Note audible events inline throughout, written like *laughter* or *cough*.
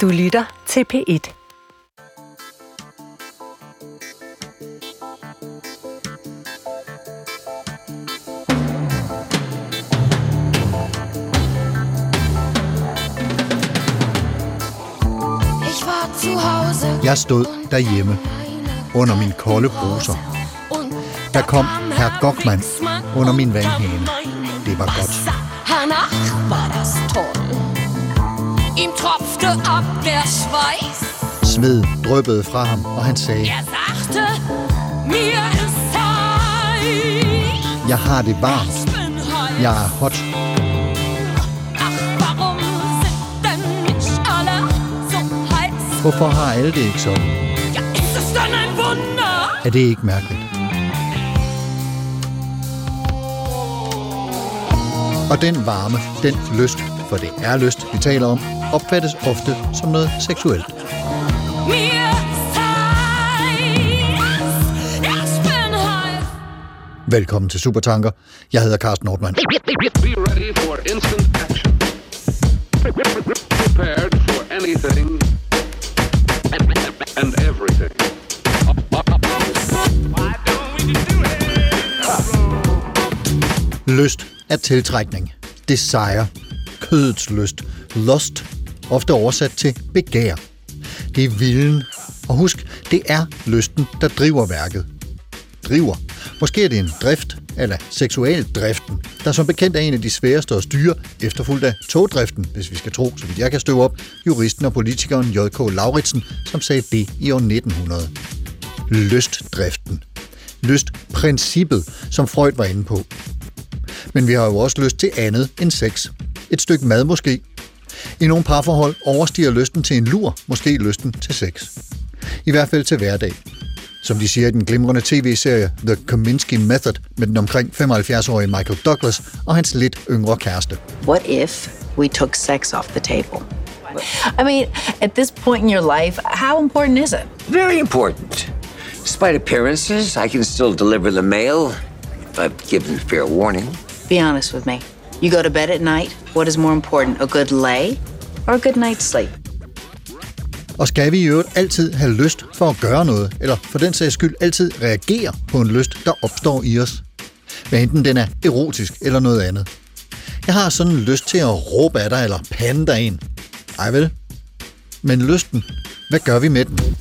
Du lytter til P1. Jeg stod derhjemme under min kolde bruser. Der kom herr Gockmann under min vandhane. Det var godt. Tropfte ab der Schweiß. Sved dryppede fra ham, og han sagde, Er sagte, mir ist heiß. jeg har det varmt. Jeg er hot. Hvorfor har alle det ikke sådan? Er det ikke mærkeligt? Og den varme, den lyst, for det er lyst, vi taler om, opfattes ofte som noget seksuelt. Velkommen til Supertanker. Jeg hedder Carsten Nordmann. Prepared for anything and everything. Lyst er tiltrækning. Desire. Kødets lyst. Lust. Ofte oversat til begær. Det er vilden. Og husk, det er lysten, der driver værket. Driver. Måske er det en drift, eller seksualdriften, der som bekendt er en af de sværeste at styre, efterfulgt af togdriften, hvis vi skal tro, så vidt jeg kan støve op, juristen og politikeren J.K. Lauritsen, som sagde det i år 1900. Lystdriften. Lystprincippet, som Freud var inde på. Men vi har jo også lyst til andet end sex. Et stykke mad måske. I nogle parforhold overstiger lysten til en lur, måske lysten til sex. I hvert fald til hverdag. Som de siger i den glimrende tv-serie The Kominsky Method med den omkring 75-årige Michael Douglas og hans lidt yngre kæreste. What if we took sex off the table? I mean, at this point in your life, how important is it? Very important. Despite appearances, I can still deliver the mail if I've given fair warning. Be honest with me. You go to bed at night, what is more important, a good lay or a good night's sleep? Og skal vi i øvrigt altid have lyst for at gøre noget, eller for den sags skyld altid reagere på en lyst, der opstår i os? Hvad enten den er erotisk eller noget andet. Jeg har sådan lyst til at råbe af dig eller pande dig ind. Ej vel? Men lysten, hvad gør vi med den?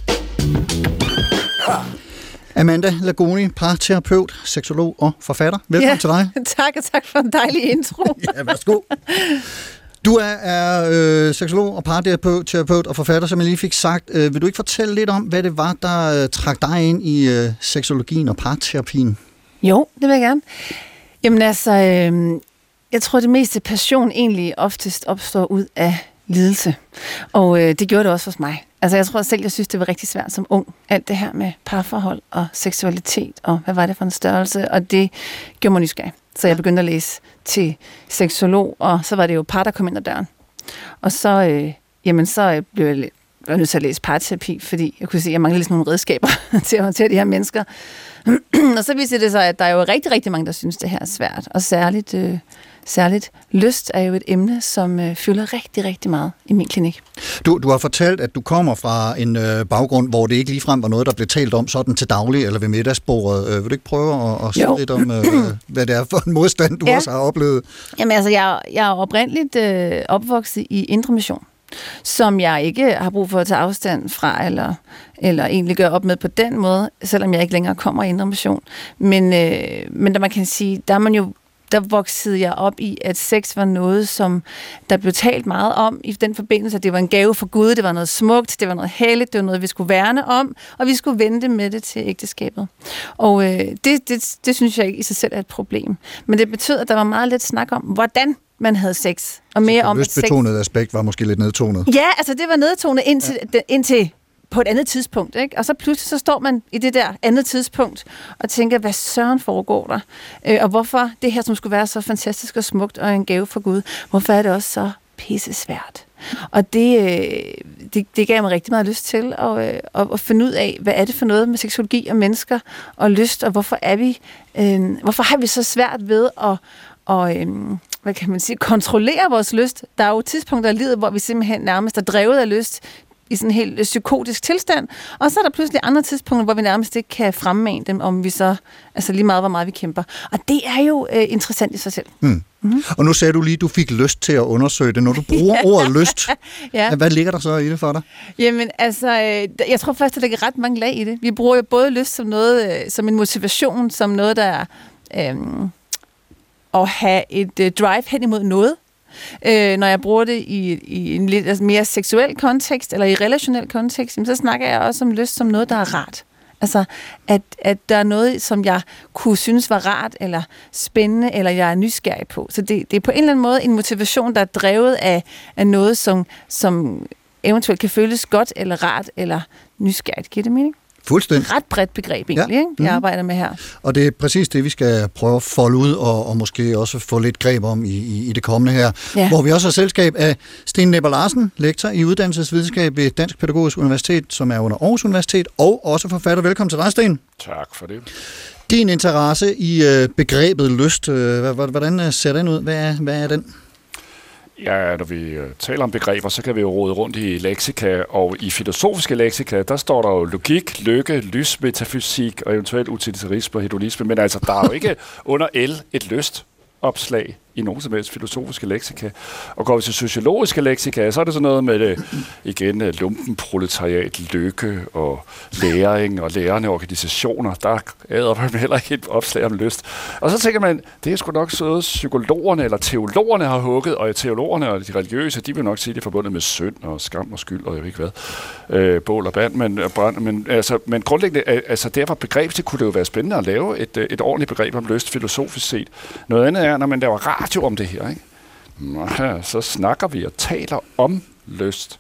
Amanda Lagoni, parterapeut, seksolog og forfatter. Velkommen ja. til dig. *laughs* Tak, og tak for en dejlig intro. *laughs* Ja, værsgo. Du er, er øh, seksolog og parterapeut terapeut og forfatter, som jeg lige fik sagt. Øh, vil du ikke fortælle lidt om, hvad det var, der øh, trak dig ind i øh, seksologien og parterapien? Jo, det vil jeg gerne. Jamen altså, øh, jeg tror, det meste passion egentlig oftest opstår ud af lidelse. Og øh, det gjorde det også hos mig. Altså, jeg tror selv, jeg synes, det var rigtig svært som ung. Alt det her med parforhold og seksualitet, og hvad var det for en størrelse? Og det gjorde mig nysgerrig. Så jeg begyndte at læse til seksolog, og så var det jo par, der kom ind ad døren. Og så, øh, jamen, så øh, blev jeg, jeg nødt til at læse parterapi, fordi jeg kunne se, at jeg manglede ligesom nogle redskaber *laughs* til at håndtere de her mennesker. *clears throat* og så viser det sig, at der er jo rigtig, rigtig mange, der synes, det her er svært. Og særligt, øh, særligt lyst er jo et emne, som øh, fylder rigtig, rigtig meget i min klinik. Du, du har fortalt, at du kommer fra en øh, baggrund, hvor det ikke ligefrem var noget, der blev talt om sådan til daglig eller ved middagsbordet. Øh, vil du ikke prøve at, at sige lidt om, øh, *clears throat* hvad det er for en modstand, du. Ja. også har oplevet? Jamen altså, jeg, jeg er oprindeligt øh, opvokset i Indre Mission, som jeg ikke har brug for at tage afstand fra, eller, eller egentlig gøre op med på den måde, selvom jeg ikke længere kommer i Indre Mission. Men, øh, men der man kan sige, der er man jo der voksede jeg op i, at sex var noget, som der blev talt meget om i den forbindelse, at det var en gave for Gud, det var noget smukt, det var noget helligt, det var noget, vi skulle værne om, og vi skulle vente med det til ægteskabet. Og øh, det, det, det synes jeg ikke i sig selv er et problem. Men det betød, at der var meget lidt snak om, hvordan man havde sex, og mere om, Det at sex... aspekt var måske lidt nedtonet. Ja, altså det var nedtonet indtil, ja. indtil på et andet tidspunkt, ikke? Og så pludselig så står man i det der andet tidspunkt og tænker, hvad søren foregår der? Øh, og hvorfor det her, som skulle være så fantastisk og smukt og en gave for Gud, hvorfor er det også så pisse svært? Og det, øh, det, det gav mig rigtig meget lyst til at, øh, at, at finde ud af, hvad er det for noget med seksologi og mennesker og lyst, og hvorfor er vi, øh, hvorfor har vi så svært ved at, og øhm, hvad kan man sige, kontrollere vores lyst. Der er jo tidspunkter i livet, hvor vi simpelthen nærmest er drevet af lyst i sådan en helt psykotisk tilstand, og så er der pludselig andre tidspunkter, hvor vi nærmest ikke kan fremmane dem, om vi så, altså lige meget, hvor meget vi kæmper. Og det er jo øh, interessant i sig selv. Mm. Og nu sagde du lige, at du fik lyst til at undersøge det. Når du bruger *laughs* ordet lyst, Ja. hvad ligger der så i det for dig? Jamen, altså, øh, jeg tror at der ligger ret mange lag i det. Vi bruger jo både lyst som noget, øh, som en motivation, som noget, der er øh, at have et øh, drive hen imod noget. Øh, når jeg bruger det i, i en lidt altså mere seksuel kontekst, eller i relationel kontekst, jamen, så snakker jeg også om lyst som noget, der er rart. Altså, at, at der er noget, som jeg kunne synes var rart, eller spændende, eller jeg er nysgerrig på. Så det, det er på en eller anden måde en motivation, der er drevet af, af noget, som, som eventuelt kan føles godt, eller rart, eller nysgerrigt. Giver det mening? Fuldstændig. Ret bredt begreb egentlig, ja. ikke? jeg Mhm. arbejder med her. Og det er præcis det, vi skal prøve at folde ud og, og måske også få lidt greb om i, i, i det kommende her. Ja. Hvor vi også har selskab af Sten Nepper Larsen, lektor i uddannelsesvidenskab ved Dansk Pædagogisk Universitet, som er under Aarhus Universitet, og også forfatter. Velkommen til dig, Sten. Tak for det. Din interesse i øh, begrebet lyst, øh, hvordan øh, ser den ud? Hvad er, hvad er den? Ja, når vi øh, taler om begreber, så kan vi jo rode rundt i leksika, og i filosofiske leksika, der står der jo logik, lykke, lys, metafysik og eventuelt utilitarisme og hedonisme, men altså, der er jo ikke *laughs* under L et lyst opslag i nogen som helst filosofiske leksika. Og går vi til sociologiske leksika, så er det sådan noget med det, igen øh, lumpen, proletariat, lykke og læring og lærende organisationer. Der æder man heller ikke et opslag om lyst. Og så tænker man, det er sgu nok så psykologerne eller teologerne har hugget, og teologerne og de religiøse, de vil nok sige, det er forbundet med synd og skam og skyld og jeg ved ikke hvad, øh, bål og band, men, brand, men, altså, men grundlæggende, altså derfor begreb, det kunne det jo være spændende at lave et, øh, et ordentligt begreb om lyst filosofisk set. Noget andet er, når man laver radio om det her, ikke? Nå, så snakker vi og taler om lyst,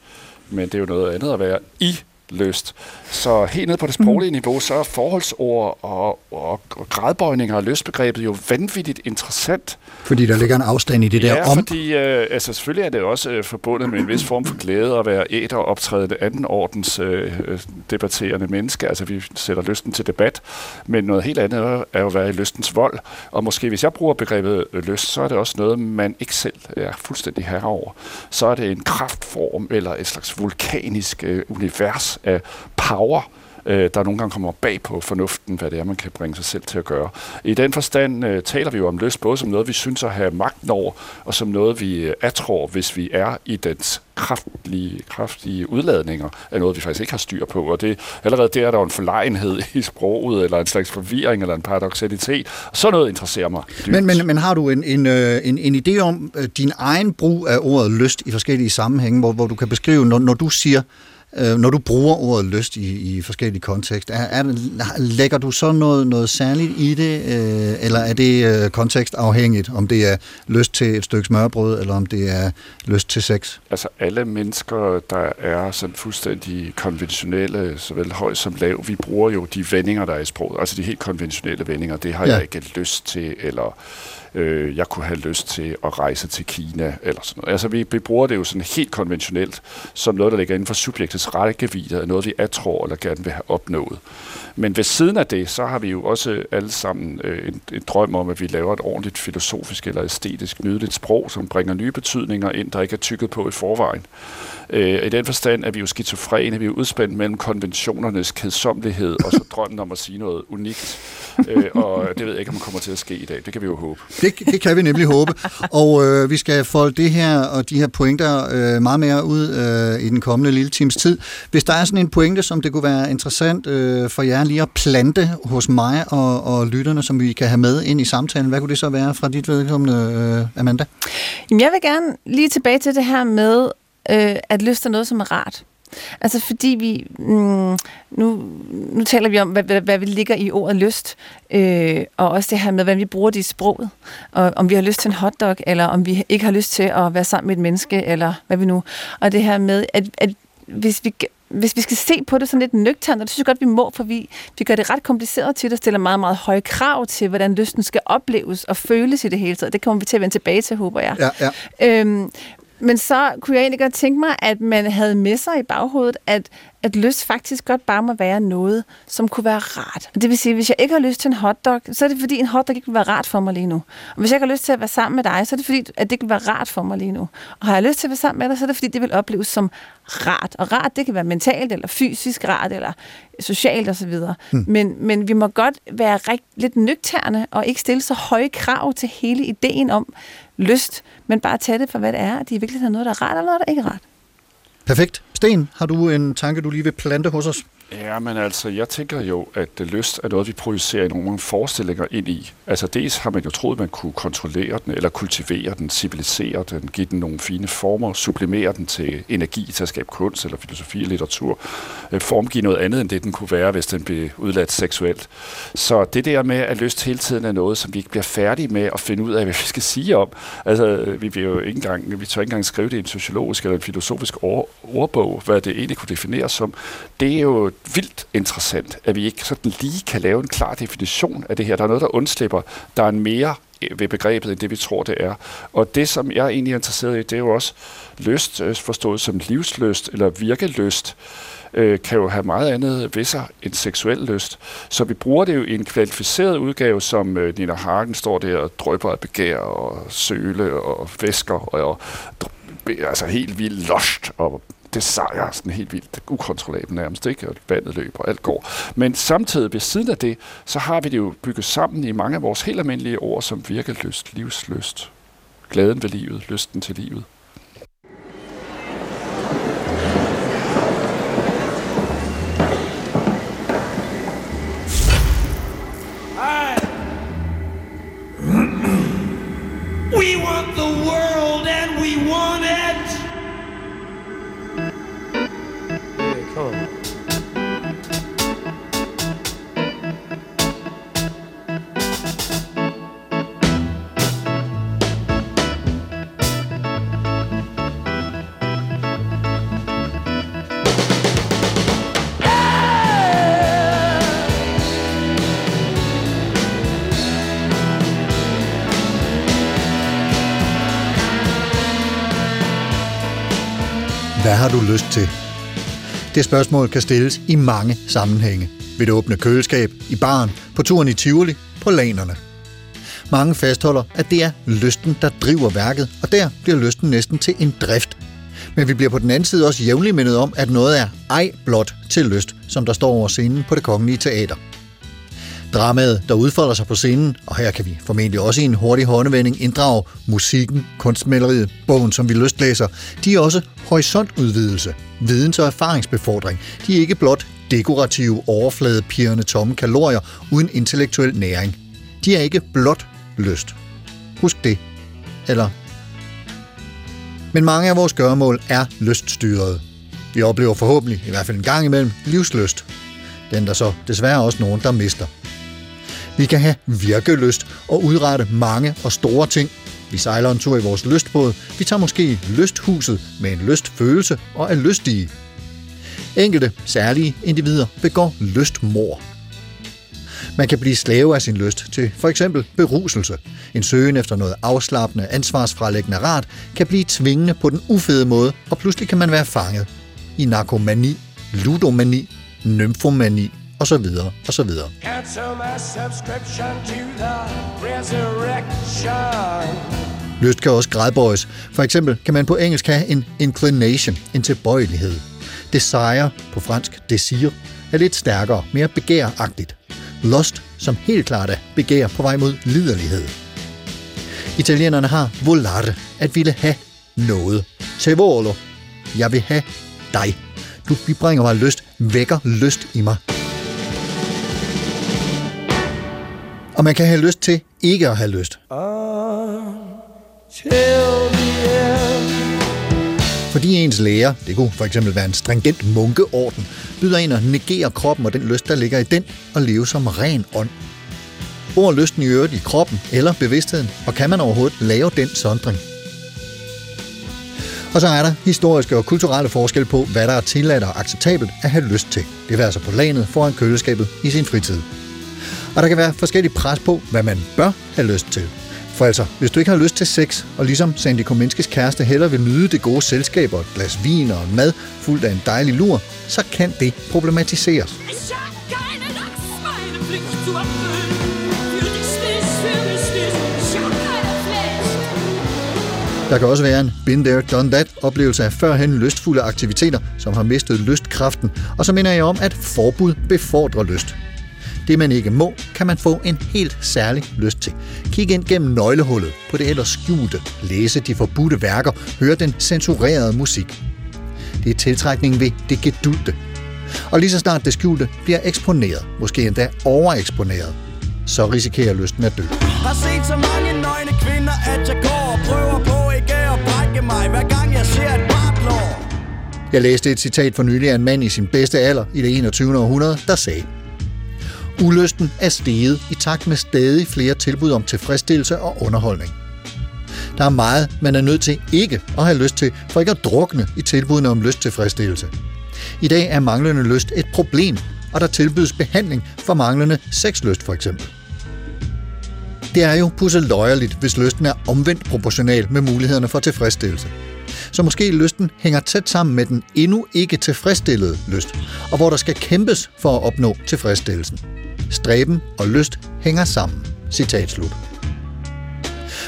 men det er jo noget andet at være i lyst. Så helt ned på det sproglige niveau, så er forholdsord og, og, og gradbøjninger af lystbegrebet jo vanvittigt interessant. Fordi der ligger en afstand i det der ja, om. fordi øh, altså, selvfølgelig er det også øh, forbundet med en vis form for glæde at være et og optræde anden ordens øh, øh, debatterende menneske. Altså vi sætter lysten til debat, men noget helt andet er jo at være i lystens vold. Og måske hvis jeg bruger begrebet øh, lyst, så er det også noget, man ikke selv er fuldstændig herre over. Så er det en kraftform eller et slags vulkanisk øh, univers af power, øh, der nogle gange kommer bag på fornuften, hvad det er, man kan bringe sig selv til at gøre. I den forstand øh, taler vi jo om lyst både som noget, vi synes at have magten over, og som noget, vi øh, atror, hvis vi er i dens kraftige, kraftige udladninger af noget, vi faktisk ikke har styr på. Og det, allerede der er der jo en forlegenhed i sproget, eller en slags forvirring, eller en paradoxalitet. Sådan noget interesserer mig. dybt. Men, men, men har du en, en, øh, en, en idé om øh, din egen brug af ordet lyst i forskellige sammenhænge, hvor, hvor du kan beskrive, når, når du siger, øh, når du bruger ordet lyst i, i forskellige kontekster, er, er, lægger du så noget, noget særligt i det, øh, eller er det øh, kontekstafhængigt, om det er lyst til et stykke smørbrød, eller om det er lyst til sex? Altså alle mennesker, der er sådan fuldstændig konventionelle, såvel høj som lav, vi bruger jo de vendinger, der er i sproget. Altså de helt konventionelle vendinger. Det har ja. jeg ikke lyst til, eller øh, jeg kunne have lyst til at rejse til Kina, eller sådan noget. Altså vi, vi bruger det jo sådan helt konventionelt, som noget, der ligger inden for subjektets rækkevidde, noget, vi tror eller gerne vil have opnået. Men ved siden af det, så har vi jo også alle sammen øh, en, en drøm om, at vi laver et ordentligt filosofisk eller æstetisk nydeligt sprog, som bringer nye betydninger ind, der ikke er tykket på i forvejen. Øh, I den forstand er vi jo skizofrene, vi er udspændt mellem konventionernes kedsommelighed og så *laughs* drømmen om at sige noget unikt. Øh, og det ved jeg ikke, om det kommer til at ske i dag. Det kan vi jo håbe. Det, det kan vi nemlig håbe. Og øh, vi skal folde det her og de her pointer øh, meget mere ud øh, i den kommende lille times tid. Hvis der er sådan en pointe, som det kunne være interessant øh, for jer lige at plante hos mig og, og lytterne, som vi kan have med ind i samtalen, hvad kunne det så være fra dit vedkommende, øh, Amanda? Jamen, jeg vil gerne lige tilbage til det her med, øh, at lyst er noget, som er rart. Altså fordi vi, mm, nu, nu taler vi om, hvad, hvad, hvad vi ligger i ordet lyst, øh, og også det her med, hvordan vi bruger det i sproget, og om vi har lyst til en hotdog, eller om vi ikke har lyst til at være sammen med et menneske, eller hvad vi nu. Og det her med, at, at hvis vi hvis vi skal se på det sådan lidt nøgternt, og det synes jeg godt, vi må, for vi, vi gør det ret kompliceret til, at stiller meget, meget høje krav til, hvordan lysten skal opleves og føles i det hele taget. Det kommer vi til at vende tilbage til, håber jeg. Ja, ja. Øhm, men så kunne jeg egentlig godt tænke mig, at man havde med sig i baghovedet, at, at lyst faktisk godt bare må være noget, som kunne være rart. Og det vil sige, hvis jeg ikke har lyst til en hotdog, så er det fordi, en hotdog ikke vil være rart for mig lige nu. Og hvis jeg ikke har lyst til at være sammen med dig, så er det fordi, at det ikke vil være rart for mig lige nu. Og har jeg lyst til at være sammen med dig, så er det fordi, det vil opleves som rart. Og rart, det kan være mentalt eller fysisk rart, eller socialt osv. Hmm. Men, men vi må godt være rigt, lidt nøgterne, og ikke stille så høje krav til hele ideen om lyst, men bare tage det for, hvad det er, De er i virkeligheden noget, der er rart, eller noget, der ikke er rart. Perfekt. Sten, har du en tanke, du lige vil plante hos os? Ja, men altså, jeg tænker jo, at lyst er noget, vi projicerer nogle forestillinger ind i. Altså, dels har man jo troet, man kunne kontrollere den, eller kultivere den, civilisere den, give den nogle fine former, sublimere den til energi til at skabe kunst, eller filosofi og litteratur, øh, formgive noget andet, end det den kunne være, hvis den blev udladt seksuelt. Så det der med, at lyst hele tiden er noget, som vi ikke bliver færdige med at finde ud af, *laughs* hvad vi skal sige om. Altså, vi vil jo ikke engang, vi tør ikke engang skrive det i en sociologisk eller en filosofisk ordbog, ordbog, hvad det egentlig kunne defineres som. Det er jo vildt interessant, at vi ikke sådan lige kan lave en klar definition af det her. Der er noget, der undslipper. Der er en mere øh, ved begrebet, end det vi tror, det er. Og det, som jeg egentlig er interesseret i, det er jo også lyst, øh, forstået som livsløst eller virkeløst, øh, kan jo have meget andet ved sig end seksuel lyst. Så vi bruger det jo i en kvalificeret udgave, som øh, Nina Hagen står der og drøber af begær og søle og væsker og, og altså helt vildt lost og det sejrer sådan helt vildt ukontrollabelt nærmest, ikke? Og vandet løber, og alt går. Men samtidig ved siden af det, så har vi det jo bygget sammen i mange af vores helt almindelige ord, som virkelyst, livslyst, glæden ved livet, lysten til livet. Har du lyst til? Det spørgsmål kan stilles i mange sammenhænge. Ved det åbne køleskab, i baren, på turen i Tivoli, på lanerne. Mange fastholder, at det er lysten, der driver værket, og der bliver lysten næsten til en drift. Men vi bliver på den anden side også jævnligt mindet om, at noget er ej blot til lyst, som der står over scenen på det kongelige teater. Dramaet, der udfolder sig på scenen, og her kan vi formentlig også i en hurtig håndevending inddrage musikken, kunstmaleriet, bogen, som vi lystlæser, de er også horisontudvidelse, videns- og erfaringsbefordring. De er ikke blot dekorative, overfladepirrende tomme kalorier uden intellektuel næring. De er ikke blot lyst. Husk det. Eller... Men mange af vores gøremål er lyststyrede. Vi oplever forhåbentlig, i hvert fald en gang imellem, livsløst. Den der så desværre også nogen, der mister. Vi kan have virkelyst og udrette mange og store ting. Vi sejler en tur i vores lystbåd. Vi tager måske lysthuset med en lystfølelse og er lystige. Enkelte, særlige individer begår lystmor. Man kan blive slave af sin lyst til for eksempel beruselse. En søgen efter noget afslappende, ansvarsfralæggende rart kan blive tvingende på den ufede måde, og pludselig kan man være fanget i narkomani, ludomani, nymfomani og så videre, og så videre. Lyst kan også gradbøjes. For eksempel kan man på engelsk have en inclination, en tilbøjelighed. Desire, på fransk desir, er lidt stærkere, mere begæragtigt. Lust, som helt klart er begær på vej mod liderlighed. Italienerne har volare, at ville have noget. Te volo, jeg vil have dig. Du bibringer mig lyst, vækker lyst i mig. Og man kan have lyst til ikke at have lyst. Fordi ens læger, det kunne for eksempel være en stringent munkeorden, byder ind at negere kroppen og den lyst, der ligger i den, og leve som ren ånd. Bor lysten i øvrigt i kroppen eller bevidstheden, og kan man overhovedet lave den sondring? Og så er der historiske og kulturelle forskel på, hvad der er tilladt og acceptabelt at have lyst til. Det vil altså på lanet foran køleskabet i sin fritid. Og der kan være forskellige pres på, hvad man bør have lyst til. For altså, hvis du ikke har lyst til sex, og ligesom Sandy Kominskis kæreste heller vil nyde det gode selskab og et glas vin og en mad fuldt af en dejlig lur, så kan det problematiseres. Der kan også være en been there, done that oplevelse af førhen lystfulde aktiviteter, som har mistet lystkraften, og så minder jeg om, at forbud befordrer lyst. Det man ikke må, kan man få en helt særlig lyst til. Kig ind gennem nøglehullet på det ellers skjulte, læse de forbudte værker, høre den censurerede musik. Det er tiltrækning ved det gedulte. Og lige så snart det skjulte bliver eksponeret, måske endda overeksponeret, så risikerer lysten at dø. Har set så mange nøgne kvinder, at jeg går og prøver på ikke at brække mig, hver gang jeg ser et bartlår. Jeg læste et citat for nylig af en mand i sin bedste alder i det 21. århundrede, der sagde, Ulysten er steget i takt med stadig flere tilbud om tilfredsstillelse og underholdning. Der er meget, man er nødt til ikke at have lyst til, for ikke at drukne i tilbudene om lysttilfredsstillelse. I dag er manglende lyst et problem, og der tilbydes behandling for manglende sexlyst for eksempel. Det er jo pusseløjerligt, hvis lysten er omvendt proportional med mulighederne for tilfredsstillelse. Så måske lysten hænger tæt sammen med den endnu ikke tilfredsstillede lyst, og hvor der skal kæmpes for at opnå tilfredsstillelsen. Stræben og lyst hænger sammen. Citat slut.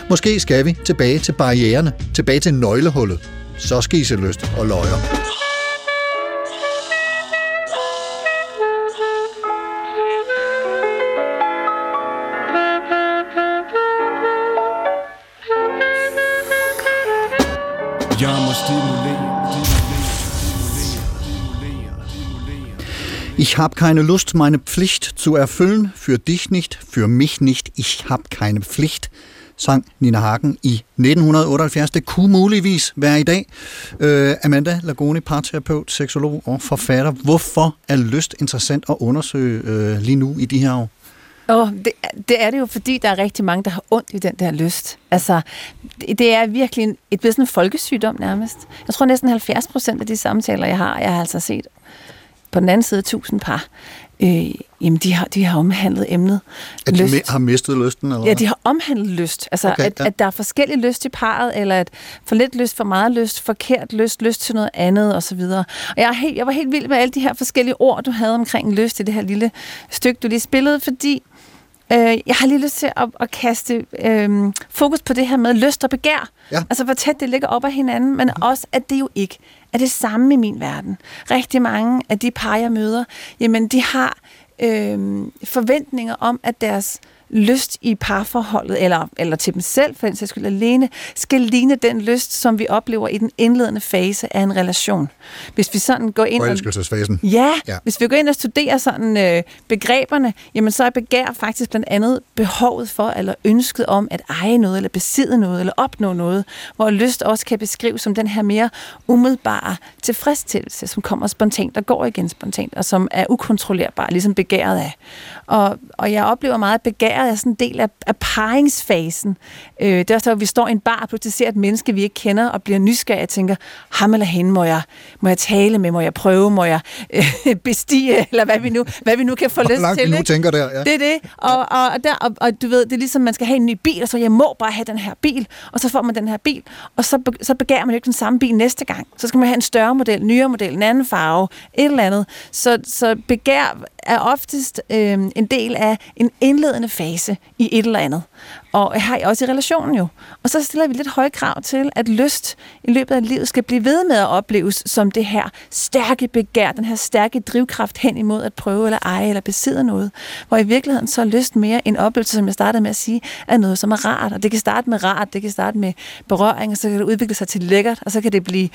Måske skal vi tilbage til barriererne, tilbage til nøglehullet. Så skal I se lyst og løjer. Ich habe keine Lust, meine Pflicht zu erfüllen. Für dich nicht, für mich nicht. Ich habe keine Pflicht, sang Nina Hagen i 1978. Det kunne muligvis være i dag. Øh, Amanda Lagoni, parterapeut, seksolog og forfatter. Hvorfor er lyst interessant at undersøge øh, lige nu i de her år? Oh, det, det er det jo, fordi der er rigtig mange, der har ondt i den der lyst. Altså, det, det er virkelig en, et sådan en folkesygdom nærmest. Jeg tror næsten 70 procent af de samtaler, jeg har, jeg har altså set på den anden side 1000 par, øh, jamen de har, de har omhandlet emnet At de har mistet lysten? Eller Ja, de har omhandlet lyst. Altså, Okay, at, ja. at der er forskellig lyst i parret, eller at for lidt lyst, for meget lyst, forkert lyst, lyst til noget andet osv. Og jeg, er helt, jeg var helt vild med alle de her forskellige ord, du havde omkring lyst i det her lille stykke, du lige spillede, fordi øh, jeg har lige lyst til at, at kaste øh, fokus på det her med lyst og begær. Ja. Altså, hvor tæt det ligger op ad hinanden, men også, at det jo ikke er det samme i min verden. Rigtig mange af de par, jeg møder, jamen, de har øh, forventninger om, at deres lyst i parforholdet, eller, eller til dem selv, for den sags skyld alene, skal ligne den lyst, som vi oplever i den indledende fase af en relation. Hvis vi sådan går ind Forelskelsesfasen. Ja, Ja. hvis vi går ind og studerer sådan øh, begreberne, jamen så er begær faktisk blandt andet behovet for, eller ønsket om at eje noget, eller besidde noget, eller opnå noget, hvor lyst også kan beskrives som den her mere umiddelbare tilfredsstillelse, som kommer spontant og går igen spontant, og som er ukontrollerbar, ligesom begæret er. Og, og jeg oplever meget, at begæret er sådan en del af, af paringsfasen. Øh, det er også der, vi står i en bar og pludselig ser et menneske, vi ikke kender, og bliver nysgerrig og tænker, ham eller hende må jeg, må jeg tale med, må jeg prøve, må jeg øh, *laughs* bestige, eller hvad vi nu, hvad vi nu kan få lyst langt til. vi nu ikke? tænker der, ja. Det er det. Og, og, og, der, og, og du ved, det er ligesom, man skal have en ny bil, og så jeg må bare have den her bil, og så får man den her bil, og så, så begærer man jo ikke den samme bil næste gang. Så skal man have en større model, nyere model, en anden farve, et eller andet. Så, så begær er oftest øh, en del af en indledende fase i et eller andet. Og har også i relationen jo. Og så stiller vi lidt høje krav til, at lyst i løbet af livet skal blive ved med at opleves som det her stærke begær, den her stærke drivkraft hen imod at prøve eller eje eller besidde noget. Hvor i virkeligheden så er lyst mere en oplevelse, som jeg startede med at sige, er noget, som er rart. Og det kan starte med rart, det kan starte med berøring, og så kan det udvikle sig til lækkert, og så kan det blive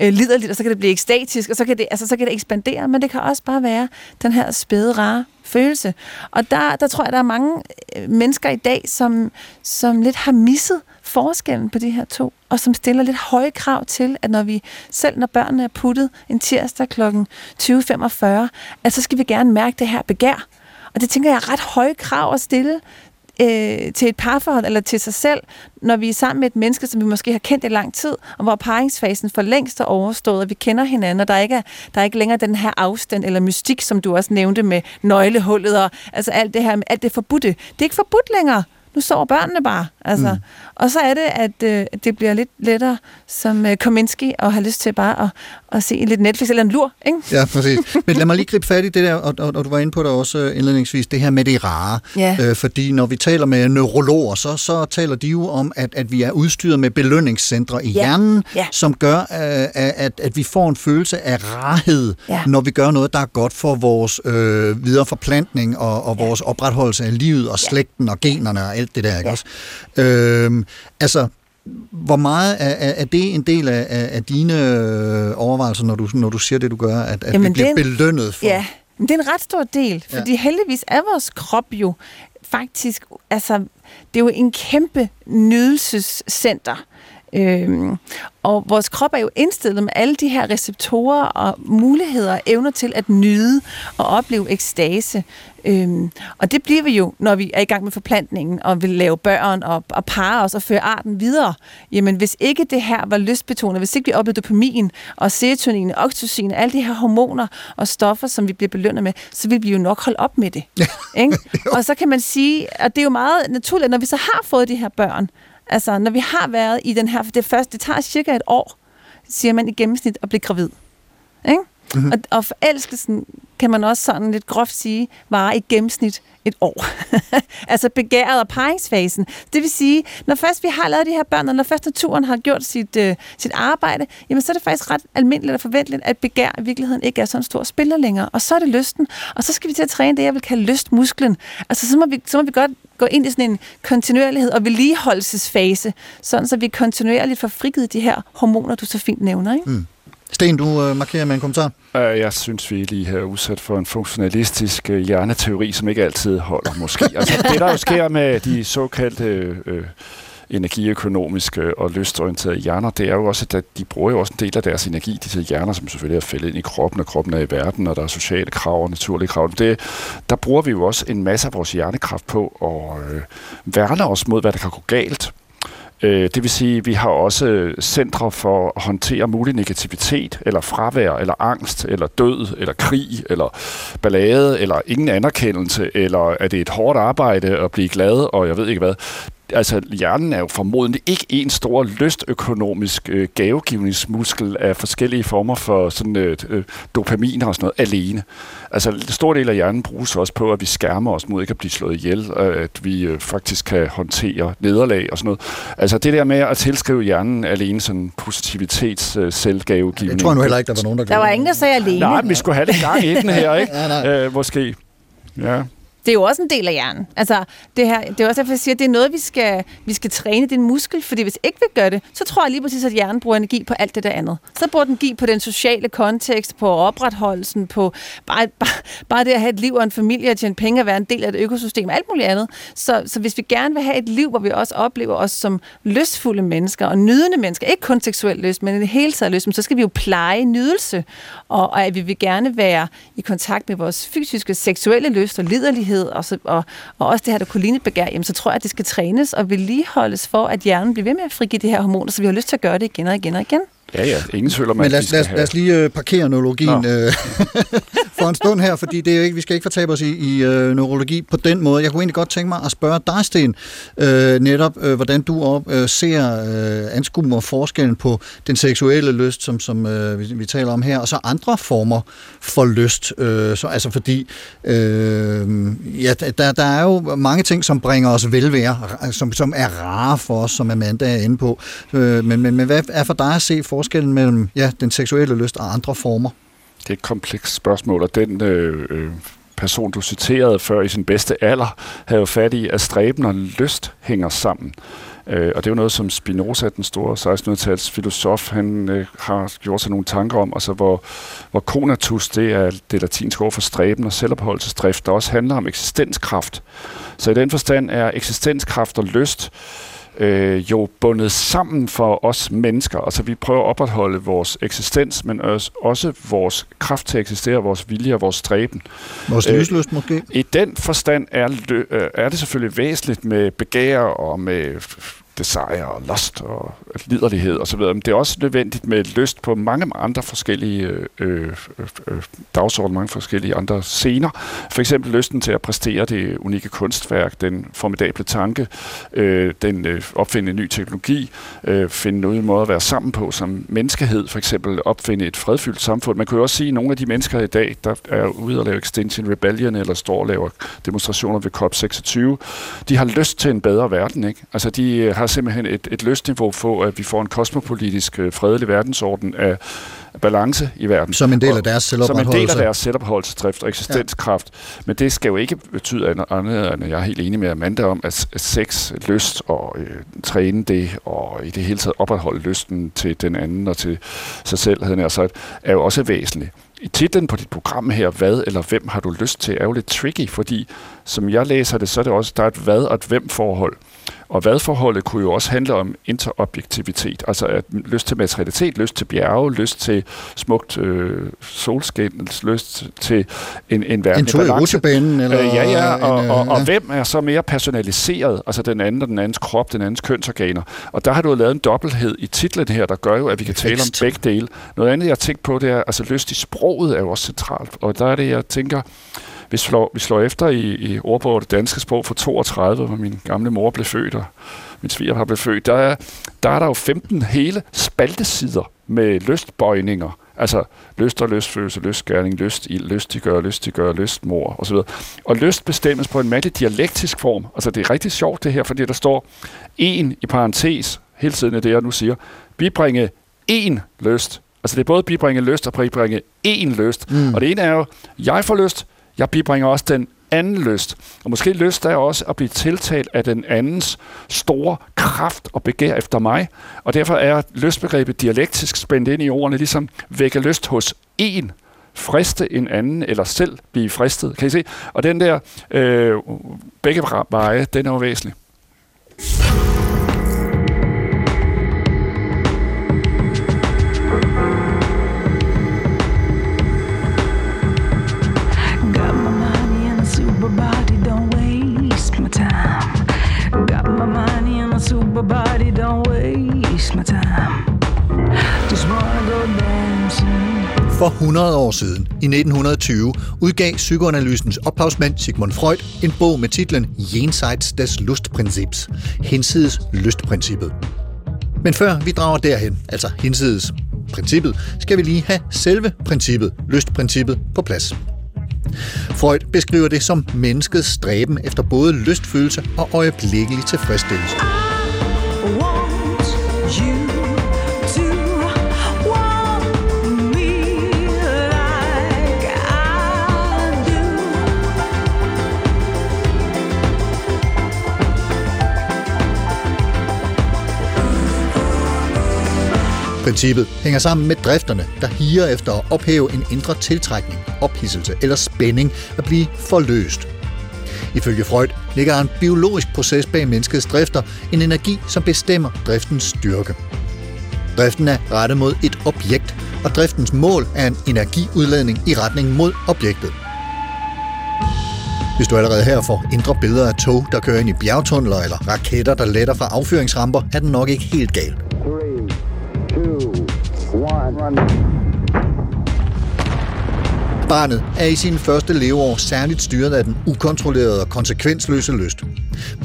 øh, liderligt, og så kan det blive ekstatisk, og så kan det, altså, så kan det ekspandere, men det kan også bare være den her spæde, rare følelse. Og der, der tror jeg, der er mange øh, mennesker i dag, som, som lidt har misset forskellen på de her to, og som stiller lidt høje krav til, at når vi, selv når børnene er puttet en tirsdag kl. 20.45, at så skal vi gerne mærke det her begær. Og det tænker jeg er ret høje krav at stille øh, til et parforhold eller til sig selv, når vi er sammen med et menneske, som vi måske har kendt i lang tid, og hvor paringsfasen for længst er overstået, og vi kender hinanden, og der ikke er, der er ikke længere den her afstand eller mystik, som du også nævnte med nøglehullet og altså alt det her, alt det forbudte. Det er ikke forbudt længere. Nu sover børnene bare. Altså, mm. Og så er det, at øh, det bliver lidt lettere som øh, Kominski og har lyst til bare at, at se lidt Netflix eller en lur, ikke? Ja, præcis. Men lad mig lige gribe fat i det der, og, og, og du var inde på det også øh, indledningsvis, det her med det rare. Ja. Øh, fordi når vi taler med neurologer, så, så taler de jo om, at, at vi er udstyret med belønningscentre i Ja. hjernen, Ja. som gør, øh, at, at vi får en følelse af rarhed, Ja. når vi gør noget, der er godt for vores øh, videre forplantning og, og vores opretholdelse af livet og slægten og generne og alt det der, ikke også? Øh, altså, hvor meget er, er, er det en del af, af, af dine øh, overvejelser, når du, når du siger det, du gør, at, at Jamen, vi bliver det belønnet for... Ja, men det er en ret stor del, fordi ja. heldigvis er vores krop jo faktisk, altså, det er jo en kæmpe nydelsescenter. Øhm, og vores krop er jo indstillet med alle de her receptorer og muligheder og evner til at nyde og opleve ekstase. Øhm, og det bliver vi jo, når vi er i gang med forplantningen og vil lave børn og, og parre os og føre arten videre. Jamen hvis ikke det her var lystbetonet, hvis ikke vi oplevede dopamin og serotonin og oxytocin alle de her hormoner og stoffer, som vi bliver belønnet med, så vil vi jo nok holde op med det. ikke? *laughs* Og så kan man sige, og det er jo meget naturligt, at når vi så har fået de her børn, altså når vi har været i den her, for det første, det tager cirka et år, siger man i gennemsnit, at blive gravid. Ikke? Mm-hmm. Og, og forelskelsen, kan man også sådan lidt groft sige, varer i gennemsnit et år. *laughs* altså begæret og paringsfasen. Det vil sige, når først vi har lavet de her børn, og når først naturen har gjort sit, øh, sit arbejde, jamen så er det faktisk ret almindeligt og forventeligt, at begær i virkeligheden ikke er sådan en stor spiller længere. Og så er det lysten. Og så skal vi til at træne det, jeg vil kalde lystmusklen. Altså så må vi, så må vi godt gå ind i sådan en kontinuerlighed og vedligeholdelsesfase, sådan så vi kontinuerligt får frigivet de her hormoner, du så fint nævner. Ikke? Mm. Sten, du øh, markerer med en kommentar. Øh, Jeg synes, vi lige er udsat for en funktionalistisk øh, hjerneteori, som ikke altid holder, måske. *laughs* Altså, det, der jo sker med de såkaldte øh, energiøkonomiske og lystorienterede hjerner, det er jo også, at de bruger jo også en del af deres energi, disse hjerner, som selvfølgelig er fældet ind i kroppen, og kroppen er i verden, og der er sociale krav og naturlige krav. Det, der bruger vi jo også en masse af vores hjernekraft på at øh, værne os mod, hvad der kan gå galt. Øh, Det vil sige, at vi har også øh, centre for at håndtere mulig negativitet, eller fravær, eller angst, eller død, eller krig, eller ballade, eller ingen anerkendelse, eller er det et hårdt arbejde at blive glad, og jeg ved ikke hvad. Altså, hjernen er jo formodentlig ikke en stor lystøkonomisk øh, gavegivningsmuskel af forskellige former for sådan, øh, øh, dopamin og sådan noget alene. Altså, en stor del af hjernen bruges også på, at vi skærmer os mod ikke at blive slået ihjel, og at vi øh, faktisk kan håndtere nederlag og sådan noget. Altså, det der med at tilskrive hjernen alene sådan positivitets øh, selvgavegivning. Det tror jeg nu heller ikke, der var nogen, der Der var ingen, der sagde alene. Nej, men vi skulle have lidt gang i den her, ikke? *laughs* Ja, nej. Øh, måske. Ja. Det er jo også en del af hjernen. Altså, det, her, det er også derfor, jeg siger, at det er noget, vi skal, vi skal træne. din muskel, fordi hvis ikke vi gør det, så tror jeg lige præcis, at hjernen bruger energi på alt det der andet. Så bruger den energi på den sociale kontekst, på opretholdelsen, på bare, bare, bare det at have et liv og en familie, og tjene penge og være en del af et økosystem og alt muligt andet. Så, så hvis vi gerne vil have et liv, hvor vi også oplever os som lystfulde mennesker og nydende mennesker, ikke kun seksuelt lyst, men i det hele taget lyst, så skal vi jo pleje nydelse, og, og at vi vil gerne være i kontakt med vores fysiske, seksuelle lyst og liderlighed, og, så, og, og også det her, der kunne ligne begær, jamen, så tror jeg, at det skal trænes og vedligeholdes for, at hjernen bliver ved med at frigive de her hormoner, så vi har lyst til at gøre det igen og igen og igen. Ja, ja, ingen tvivl om, Men lad vi os, skal lad, lad os lige øh, parkere neurologien øh, *laughs* for en stund her, fordi det er jo ikke, vi skal ikke fortabe os i, i øh, neurologi på den måde. Jeg kunne egentlig godt tænke mig at spørge dig, Sten, øh, netop øh, hvordan du op, øh, ser, øh, anskuer forskellen på den seksuelle lyst, som, som øh, vi, vi taler om her, og så andre former for lyst. Øh, så, altså fordi, øh, ja, der, der er jo mange ting, som bringer os velvære, som, som er rare for os, som Amanda er inde på. Øh, men, men, men hvad er for dig at se forskellen mellem ja, den seksuelle lyst og andre former? Det er et komplekst spørgsmål, og den øh, øh, person, du citerede før i sin bedste alder, havde jo fat i, at stræben og lyst hænger sammen. Øh, og det er jo noget, som Spinoza, den store 1600-tals filosof, han øh, har gjort sig nogle tanker om, altså hvor, hvor conatus, det er det latinske ord for stræben og selvopholdelsesdrift, der også handler om eksistenskraft. Så i den forstand er eksistenskraft og lyst øh, jo bundet sammen for os mennesker. Altså vi prøver at opretholde vores eksistens, men også, også vores kraft til at eksistere, vores vilje og vores stræben. Vores Øh, livslyst måske? I den forstand er, øh, er det selvfølgelig væsentligt med begær og med desire og lust og liderlighed osv. Men det er også nødvendigt med lyst på mange andre forskellige øh, øh, øh, øh mange forskellige andre scener. For eksempel lysten til at præstere det unikke kunstværk, den formidable tanke, øh, den øh, opfinde en ny teknologi, øh, finde noget måde at være sammen på som menneskehed, for eksempel opfinde et fredfyldt samfund. Man kan jo også sige, at nogle af de mennesker i dag, der er ude og lave Extinction Rebellion eller står og laver demonstrationer ved COP26, de har lyst til en bedre verden. Ikke? Altså de øh, har simpelthen et, et lystniveau for, at vi får en kosmopolitisk øh, fredelig verdensorden af balance i verden. Som en del af deres Som en del af deres og eksistenskraft. Ja. Men det skal jo ikke betyde andet, end, jeg er helt enig med Amanda om, at sex, lyst og øh, træne det, og i det hele taget opretholde lysten til den anden og til sig selv, havde jeg sagt, er jo også væsentligt. I titlen på dit program her, hvad eller hvem har du lyst til, er jo lidt tricky, fordi som jeg læser det, så er det også, der er et hvad og et hvem forhold. Og hvad-forholdet kunne jo også handle om interobjektivitet, altså at lyst til materialitet, lyst til bjerge, lyst til smukt øh, solskin, lyst til en, en verden En tur i rutsjebanen, eller øh, Ja, ja, og, en, og, øh, og ja. hvem er så mere personaliseret, altså den anden og den andens krop, den andens kønsorganer. Og der har du jo lavet en dobbelthed i titlen her, der gør jo, at vi kan tale om begge dele. Noget andet, jeg har tænkt på, det er, altså lyst i sproget er jo også centralt, og der er det, jeg tænker, vi slår, vi slår efter i, i ordbogen det danske sprog for 32, hvor min gamle mor blev født, og min svigerfar blev født. Der er, der er der jo 15 hele spaltesider med lystbøjninger. Altså lyst og lystfølelse, lystgærning, lyst i, lystiggør, lystiggør, lystmor osv. Og lyst bestemmes på en masse dialektisk form. Altså det er rigtig sjovt det her, fordi der står en i parentes, hele tiden er det, jeg nu siger, bibringe en lyst. Altså det er både bibringe lyst og bibringe en lyst. Mm. Og det ene er jo, jeg får lyst, jeg bibringer også den anden lyst. Og måske lyst er også at blive tiltalt af den andens store kraft og begær efter mig. Og derfor er lystbegrebet dialektisk spændt ind i ordene, ligesom vække lyst hos en, friste en anden, eller selv blive fristet. Kan I se? Og den der øh, begge veje, den er jo væsentlig. For 100 år siden, i 1920, udgav psykoanalysens ophavsmand Sigmund Freud en bog med titlen Jenseits des Lustprinzips, hinsides lystprincippet. Men før vi drager derhen, altså hinsides princippet, skal vi lige have selve princippet, lystprincippet, på plads. Freud beskriver det som menneskets stræben efter både lystfølelse og øjeblikkelig tilfredsstillelse. Want you Princippet hænger sammen med drifterne, der higer efter at ophæve en indre tiltrækning, ophisselse eller spænding at blive forløst. Ifølge Freud ligger der en biologisk proces bag menneskets drifter, en energi, som bestemmer driftens styrke. Driften er rettet mod et objekt, og driftens mål er en energiudladning i retning mod objektet. Hvis du allerede her får indre billeder af tog, der kører ind i bjergtunneler eller raketter, der letter fra affyringsramper, er den nok ikke helt Barnet er i sine første leveår særligt styret af den ukontrollerede og konsekvensløse lyst.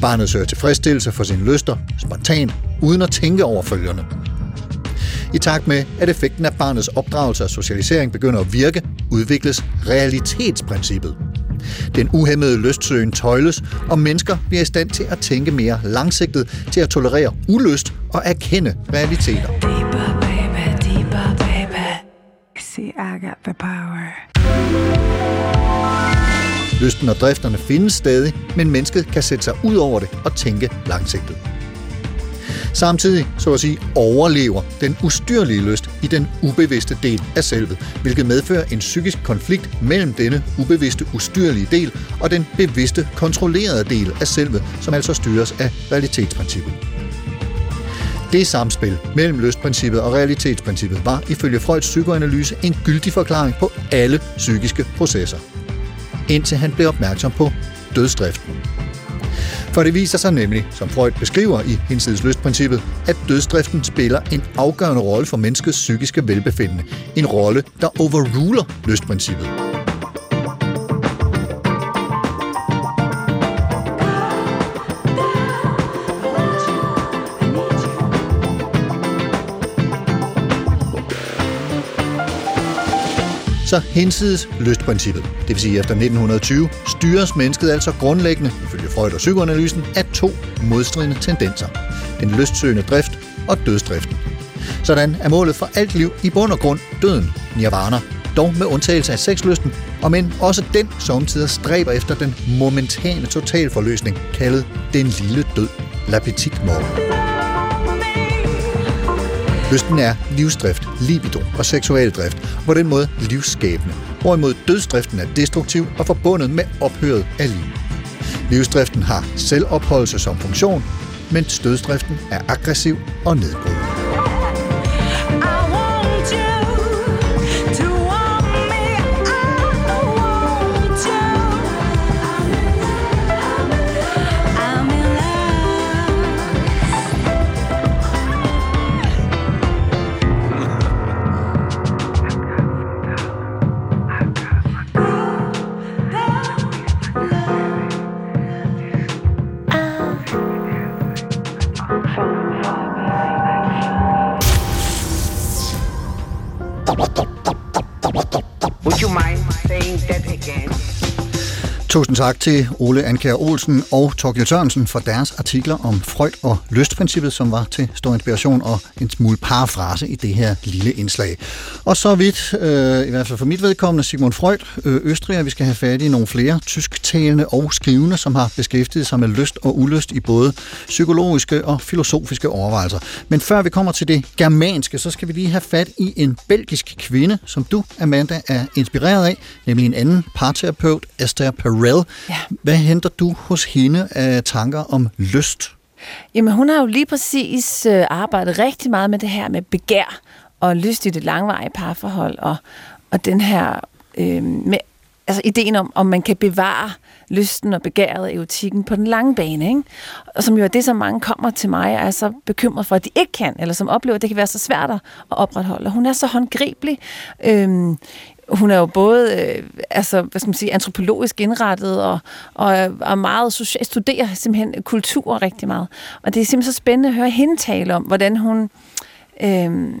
Barnet søger tilfredsstillelse for sine lyster, spontant, uden at tænke over følgerne. I takt med, at effekten af barnets opdragelse og socialisering begynder at virke, udvikles realitetsprincippet. Den uhemmede lystsøgen tøjles, og mennesker bliver i stand til at tænke mere langsigtet, til at tolerere ulyst og erkende realiteter. See, I got the power. Lysten og drifterne findes stadig, men mennesket kan sætte sig ud over det og tænke langsigtet. Samtidig, så at sige, overlever den ustyrlige lyst i den ubevidste del af selvet, hvilket medfører en psykisk konflikt mellem denne ubevidste ustyrlige del og den bevidste kontrollerede del af selvet, som altså styres af realitetsprincippet. Det samspil mellem lystprincippet og realitetsprincippet var ifølge Freuds psykoanalyse en gyldig forklaring på alle psykiske processer. Indtil han blev opmærksom på dødsdriften. For det viser sig nemlig, som Freud beskriver i hinsides lystprincippet, at dødsdriften spiller en afgørende rolle for menneskets psykiske velbefindende. En rolle, der overruler lystprincippet. Så hensides lystprincippet, det vil sige efter 1920, styres mennesket altså grundlæggende, ifølge Freud og psykoanalysen, af to modstridende tendenser. Den lystsøgende drift og dødsdriften. Sådan er målet for alt liv i bund og grund døden, nirvana, dog med undtagelse af sexlysten, og men også den samtidig stræber efter den momentane totalforløsning, kaldet den lille død, la petite mort. Lysten er livsdrift, libido og seksualdrift, og på den måde livsskabende, hvorimod dødsdriften er destruktiv og forbundet med ophøret af liv. Livsdriften har selvopholdelse som funktion, mens dødsdriften er aggressiv og nedbrydende. Tusind tak til Ole Anker Olsen og Torgild Sørensen for deres artikler om Freud og lystprincippet, som var til stor inspiration og en smule parafrase i det her lille indslag. Og så vidt, øh, i hvert fald for mit vedkommende, Sigmund Freud, øh, Østrig, vi skal have fat i nogle flere tysktalende og skrivende, som har beskæftiget sig med lyst og ulyst i både psykologiske og filosofiske overvejelser. Men før vi kommer til det germanske, så skal vi lige have fat i en belgisk kvinde, som du, Amanda, er inspireret af, nemlig en anden parterapeut, Esther Perel. Ja. Hvad henter du hos hende af tanker om lyst? Jamen, hun har jo lige præcis øh, arbejdet rigtig meget med det her med begær og lyst i det langvarige parforhold, og, og den her øh, med, altså ideen om, om man kan bevare lysten og begæret af erotikken på den lange bane, ikke? Og som jo er det, som mange kommer til mig og er så bekymret for, at de ikke kan, eller som oplever, at det kan være så svært at opretholde. Og hun er så håndgribelig. Øhm, hun er jo både øh, altså, hvad skal man sige, antropologisk indrettet og, og er, er meget social, studerer simpelthen kultur rigtig meget. Og det er simpelthen så spændende at høre hende tale om, hvordan hun øh,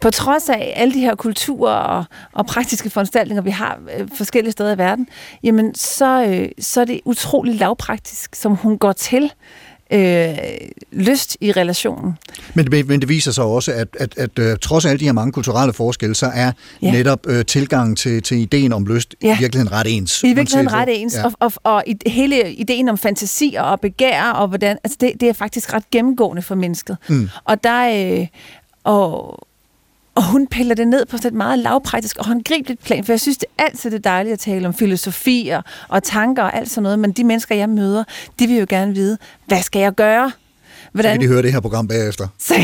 på trods af alle de her kulturer og, og praktiske foranstaltninger, vi har øh, forskellige steder i verden, jamen så, øh, så er det utrolig lavpraktisk, som hun går til øh, lyst i relationen. Men det, men det viser sig også, at, at, at, at trods alle de her mange kulturelle forskelle, så er Ja. netop øh, tilgangen til, til ideen om lyst Ja. i virkeligheden ret ens. I virkeligheden ret ens, Ja. ja. og, og, og i- hele ideen om fantasier og begær, og hvordan, altså det, det er faktisk ret gennemgående for mennesket. Mm. Og der, øh, og, og hun piller det ned på sådan et meget lavpraktisk og håndgribeligt plan, for jeg synes, det er altid det dejlige at tale om filosofi og, og tanker og alt sådan noget, men de mennesker, jeg møder, de vil jo gerne vide, hvad skal jeg gøre? Så kan de høre det her program bagefter. *laughs* Så,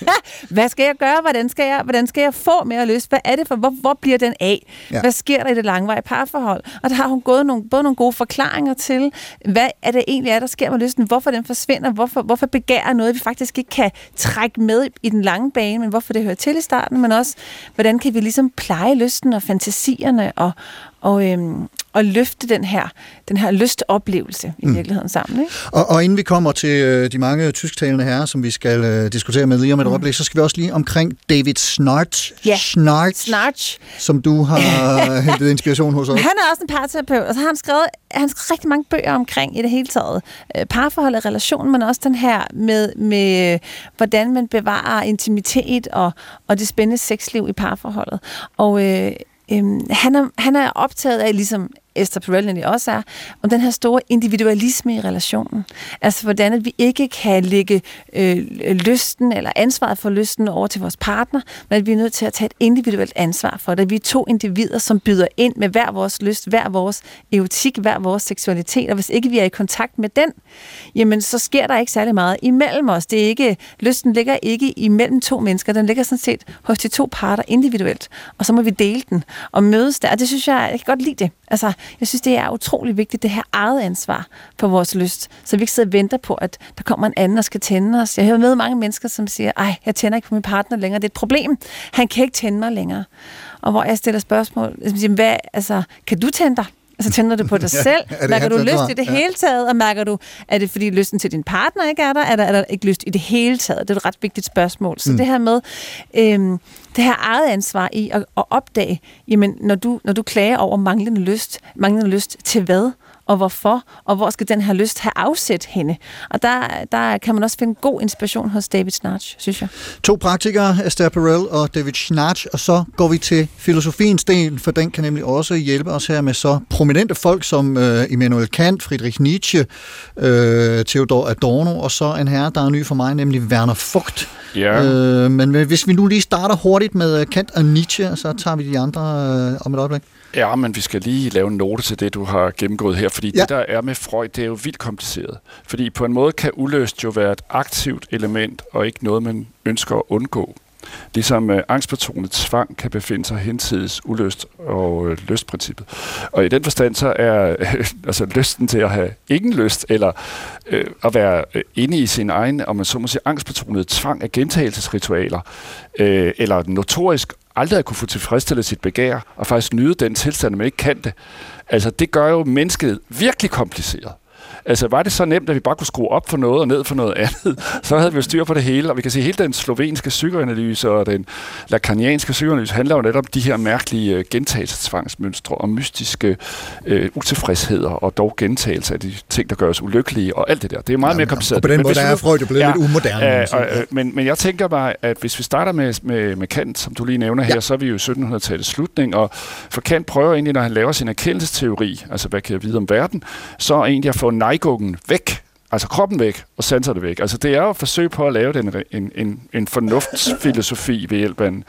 *laughs* hvad skal jeg gøre? Hvordan skal jeg, hvordan skal jeg få mere lyst? Hvad er det for? Hvor, hvor bliver den af? Ja. Hvad sker der i det langvarige parforhold? Og der har hun gået nogle, både nogle gode forklaringer til, hvad er det egentlig er, der sker med lysten? Hvorfor den forsvinder? Hvorfor, hvorfor begærer noget, vi faktisk ikke kan trække med i den lange bane, men hvorfor det hører til i starten, men også, hvordan kan vi ligesom pleje lysten og fantasierne og, og, øhm, og løfte den her, den her lystoplevelse i Mm. virkeligheden sammen. Ikke? Og, og inden vi kommer til øh, de mange tysktalende herrer, som vi skal øh, diskutere med lige om et mm. øjeblik, så skal vi også lige omkring David Snart, Ja. Snart, Snarch. som du har *laughs* hentet inspiration hos os. Han er også en parterapeut, og så har han skrevet, han skrevet rigtig mange bøger omkring i det hele taget. Øh, parforhold og relation, men også den her med, med hvordan man bevarer intimitet og, og det spændende sexliv i parforholdet. Og øh, øh, han, er, han er optaget af, ligesom Esther Perel egentlig også er, om den her store individualisme i relationen. Altså hvordan at vi ikke kan lægge øh, lysten eller ansvaret for lysten over til vores partner, men at vi er nødt til at tage et individuelt ansvar for det. Vi er to individer, som byder ind med hver vores lyst, hver vores erotik, hver vores seksualitet, og hvis ikke vi er i kontakt med den, jamen så sker der ikke særlig meget imellem os. Det er ikke, lysten ligger ikke imellem to mennesker, den ligger sådan set hos de to parter individuelt, og så må vi dele den og mødes der, og det synes jeg, jeg kan godt lide det. Altså, jeg synes, det er utrolig vigtigt, det her eget ansvar for vores lyst, så vi ikke sidder og venter på, at der kommer en anden, og skal tænde os. Jeg hører med mange mennesker, som siger, ej, jeg tænder ikke på min partner længere, det er et problem. Han kan ikke tænde mig længere. Og hvor jeg stiller spørgsmål, jeg siger, hvad, altså, kan du tænde dig? Altså tænder du på *laughs* dig Ja, selv? det Mærker du lyst i det Ja. hele taget? Og mærker du, er det fordi lysten til din partner ikke er der? Er der, er der ikke lyst i det hele taget? Det er et ret vigtigt spørgsmål. Så mm. det her med, øhm, det her eget ansvar i at, at opdage, jamen når du, når du klager over manglende lyst, manglende lyst til hvad? Og hvorfor, og hvor skal den her lyst have afsæt henne. Og der, der kan man også finde god inspiration hos David Snarch, synes jeg. To praktikere, Esther Perel og David Schnarch, og så går vi til filosofiens del, for den kan nemlig også hjælpe os her med så prominente folk som øh, Immanuel Kant, Friedrich Nietzsche, øh, Theodor Adorno, og så en herre, der er ny for mig, nemlig Werner Vogt. Ja. Øh, men hvis vi nu lige starter hurtigt med øh, Kant og Nietzsche, så tager vi de andre øh, om et øjeblik. Ja, men vi skal lige lave en note til det, du har gennemgået her, fordi Ja. det, der er med Freud, det er jo vildt kompliceret. Fordi på en måde kan ulyst jo være et aktivt element, og ikke noget, man ønsker at undgå. Ligesom øh, angstbetonet tvang kan befinde sig hensides ulyst og øh, lystprincippet. Og i den forstand så er øh, *laughs* altså lysten til at have ingen lyst, eller øh, at være øh, inde i sin egen, om man så må sige, angstbetonet tvang af gentagelsesritualer, øh, eller notorisk aldrig at kunne få tilfredsstillet sit begær, og faktisk nyde den tilstand, man ikke kan det. Altså, det gør jo mennesket virkelig kompliceret. Altså, var det så nemt, at vi bare kunne skrue op for noget og ned for noget andet, *laughs* så havde vi jo styr på det hele. Og vi kan se, at hele den slovenske psykoanalyse og den lakanianske psykoanalyse handler jo netop om de her mærkelige øh, gentagelsesvangsmønstre og mystiske øh, utilfredsheder og dog gentagelse af de ting, der gør os ulykkelige og alt det der. Det er meget mere kompliceret. og på den Men måde, der er Freud jo blevet lidt umoderne, Øh, og, øh, men, men jeg tænker bare, at hvis vi starter med, med, med Kant, som du lige nævner her, Ja. så er vi jo i 1700-tallets slutning, og for Kant prøver egentlig, når han laver sin erkendelsesteori, altså hvad kan jeg vide om verden, så egentlig at få nejgungen væk, altså kroppen væk, og sanserne væk. Altså det er jo et forsøg på at lave den, en, en, en fornuftsfilosofi ved hjælp af en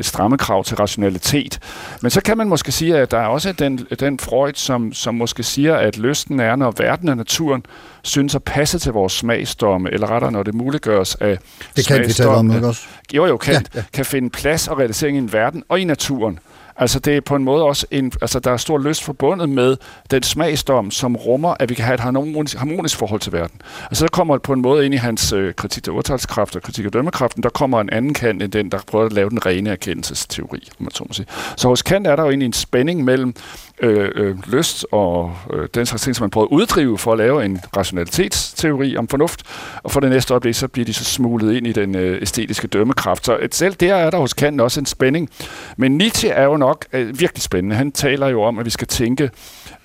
stramme krav til rationalitet. Men så kan man måske sige, at der er også den, den Freud, som, som måske siger, at lysten er, når verden og naturen synes at passe til vores smagsdomme, eller rettere, når det muliggøres af Det kan vi tale om, ikke også? Jo, jo, kan, ja. ja. kan finde plads og realisering i en verden og i naturen. Altså det er på en måde også en, altså der er stor lyst forbundet med den smagsdom, som rummer, at vi kan have et harmonisk, harmonisk forhold til verden. Altså der kommer på en måde ind i hans øh, kritik af urtalskraft og kritik af dømmekraften, der kommer en anden kant end den, der prøver at lave den rene erkendelsesteori, om man så må sige. Så hos Kant er der jo egentlig en spænding mellem øh, øh, lyst og øh, den slags ting, som man prøver at uddrive for at lave en rationalitetsteori om fornuft, og for det næste øjeblik, så bliver de så smuglet ind i den øh, æstetiske dømmekraft. Så et, selv der er der hos Kant også en spænding. Men Nietzsche er jo nok øh, virkelig spændende. Han taler jo om, at vi skal tænke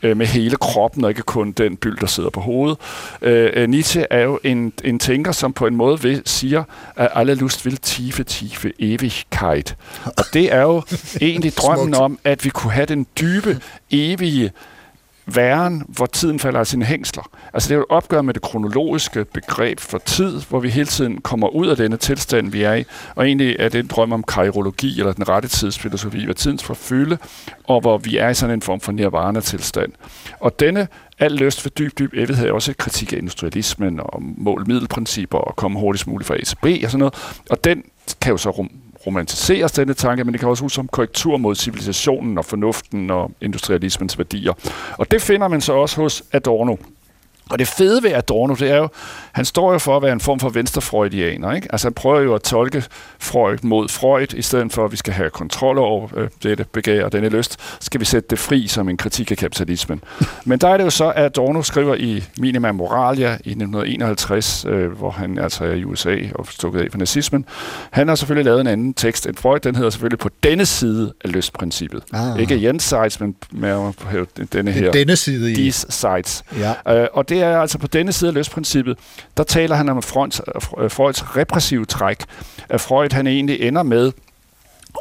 øh, med hele kroppen, og ikke kun den byld, der sidder på hovedet. Øh, øh, Nietzsche er jo en, en tænker, som på en måde vil, siger, at alle lust vil tiefe, tiefe Ewigkeit. Og det er jo *laughs* egentlig drømmen om, at vi kunne have den dybe, evige væren, hvor tiden falder af sine hængsler. Altså det er jo et opgør med det kronologiske begreb for tid, hvor vi hele tiden kommer ud af denne tilstand, vi er i. Og egentlig er det en drøm om kairologi, eller den rette tidsfilosofi, hvad tidens forfylde, og hvor vi er i sådan en form for nirvana-tilstand. Og denne al lyst for dyb, dyb evighed er også et kritik af industrialismen og mål-middelprincipper og komme hurtigst muligt fra A til B og sådan noget. Og den kan jo så rum, romantiseres, denne tanke, men det kan også ud som korrektur mod civilisationen og fornuften og industrialismens værdier. Og det finder man så også hos Adorno. Og det fede ved Adorno, det er jo, han står jo for at være en form for venstrefreudianer. Ikke? Altså han prøver jo at tolke Freud mod Freud, i stedet for at vi skal have kontrol over øh, dette begær og denne lyst, skal vi sætte det fri som en kritik af kapitalismen. Men der er det jo så, at Adorno skriver i Minima Moralia i 1951, øh, hvor han altså er i USA og stukket af for nazismen. Han har selvfølgelig lavet en anden tekst end Freud, den hedder selvfølgelig på denne side af lystprincippet. Ah. Ikke Jens sides, men på denne her. Denne side i. These sides. Ja. Øh, og det er altså på denne side af løsprincippet, der taler han om Freuds, øh, Freuds repressive træk. At Freud han egentlig ender med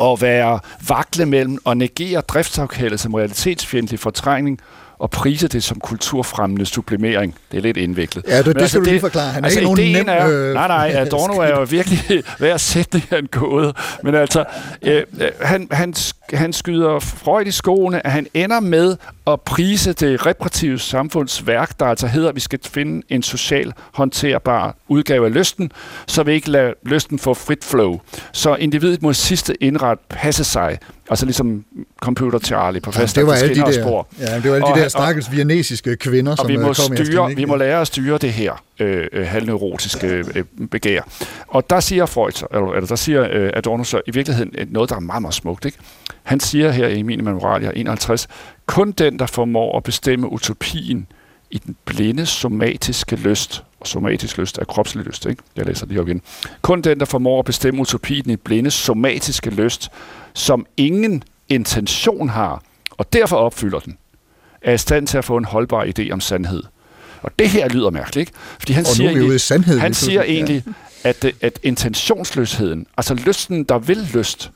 at være vakle mellem og negere driftsafkaldet som realitetsfjendtlig fortrængning og prise det som kulturfremmende sublimering. Det er lidt indviklet. Ja, det- Men det skal du lige forklare. Han er ikke nogen nem, Er, øh, nej, nej, *laughs* Adorno er jo virkelig hver sætning af en gåde. Men altså, øh, øh, han, han, han skyder Freud i skoene, at han ender med at prise det repræsentative samfundsværk, der altså hedder, at vi skal finde en social håndterbar udgave af lysten, så vi ikke lader lysten få frit flow. Så individet må sidste indret passe sig. Altså ligesom Computer Charlie på fast det var alle de der, spor. ja, det var alle de Og- der og- stakkels vietnamesiske kvinder, og som vi øh, må, kom styre, vi må lære at styre det her øh, øh, halvneurotiske øh, begær. Og der siger Freud, eller, eller der siger øh, Adorno så i virkeligheden øh, noget, der er meget, meget smukt. Ikke? Han siger her i Minima Moralia 51, kun den, der formår at bestemme utopien i den blinde somatiske lyst, og somatisk lyst er kropslig lyst, ikke? jeg læser lige op igen, kun den, der formår at bestemme utopien i den blinde somatiske lyst, som ingen intention har, og derfor opfylder den, er i stand til at få en holdbar idé om sandhed. Og det her lyder mærkeligt, ikke? Fordi han Og siger, er egentlig- sandhed han siger ja. egentlig, at, det- at intentionsløsheden, altså lysten, der vil lyst,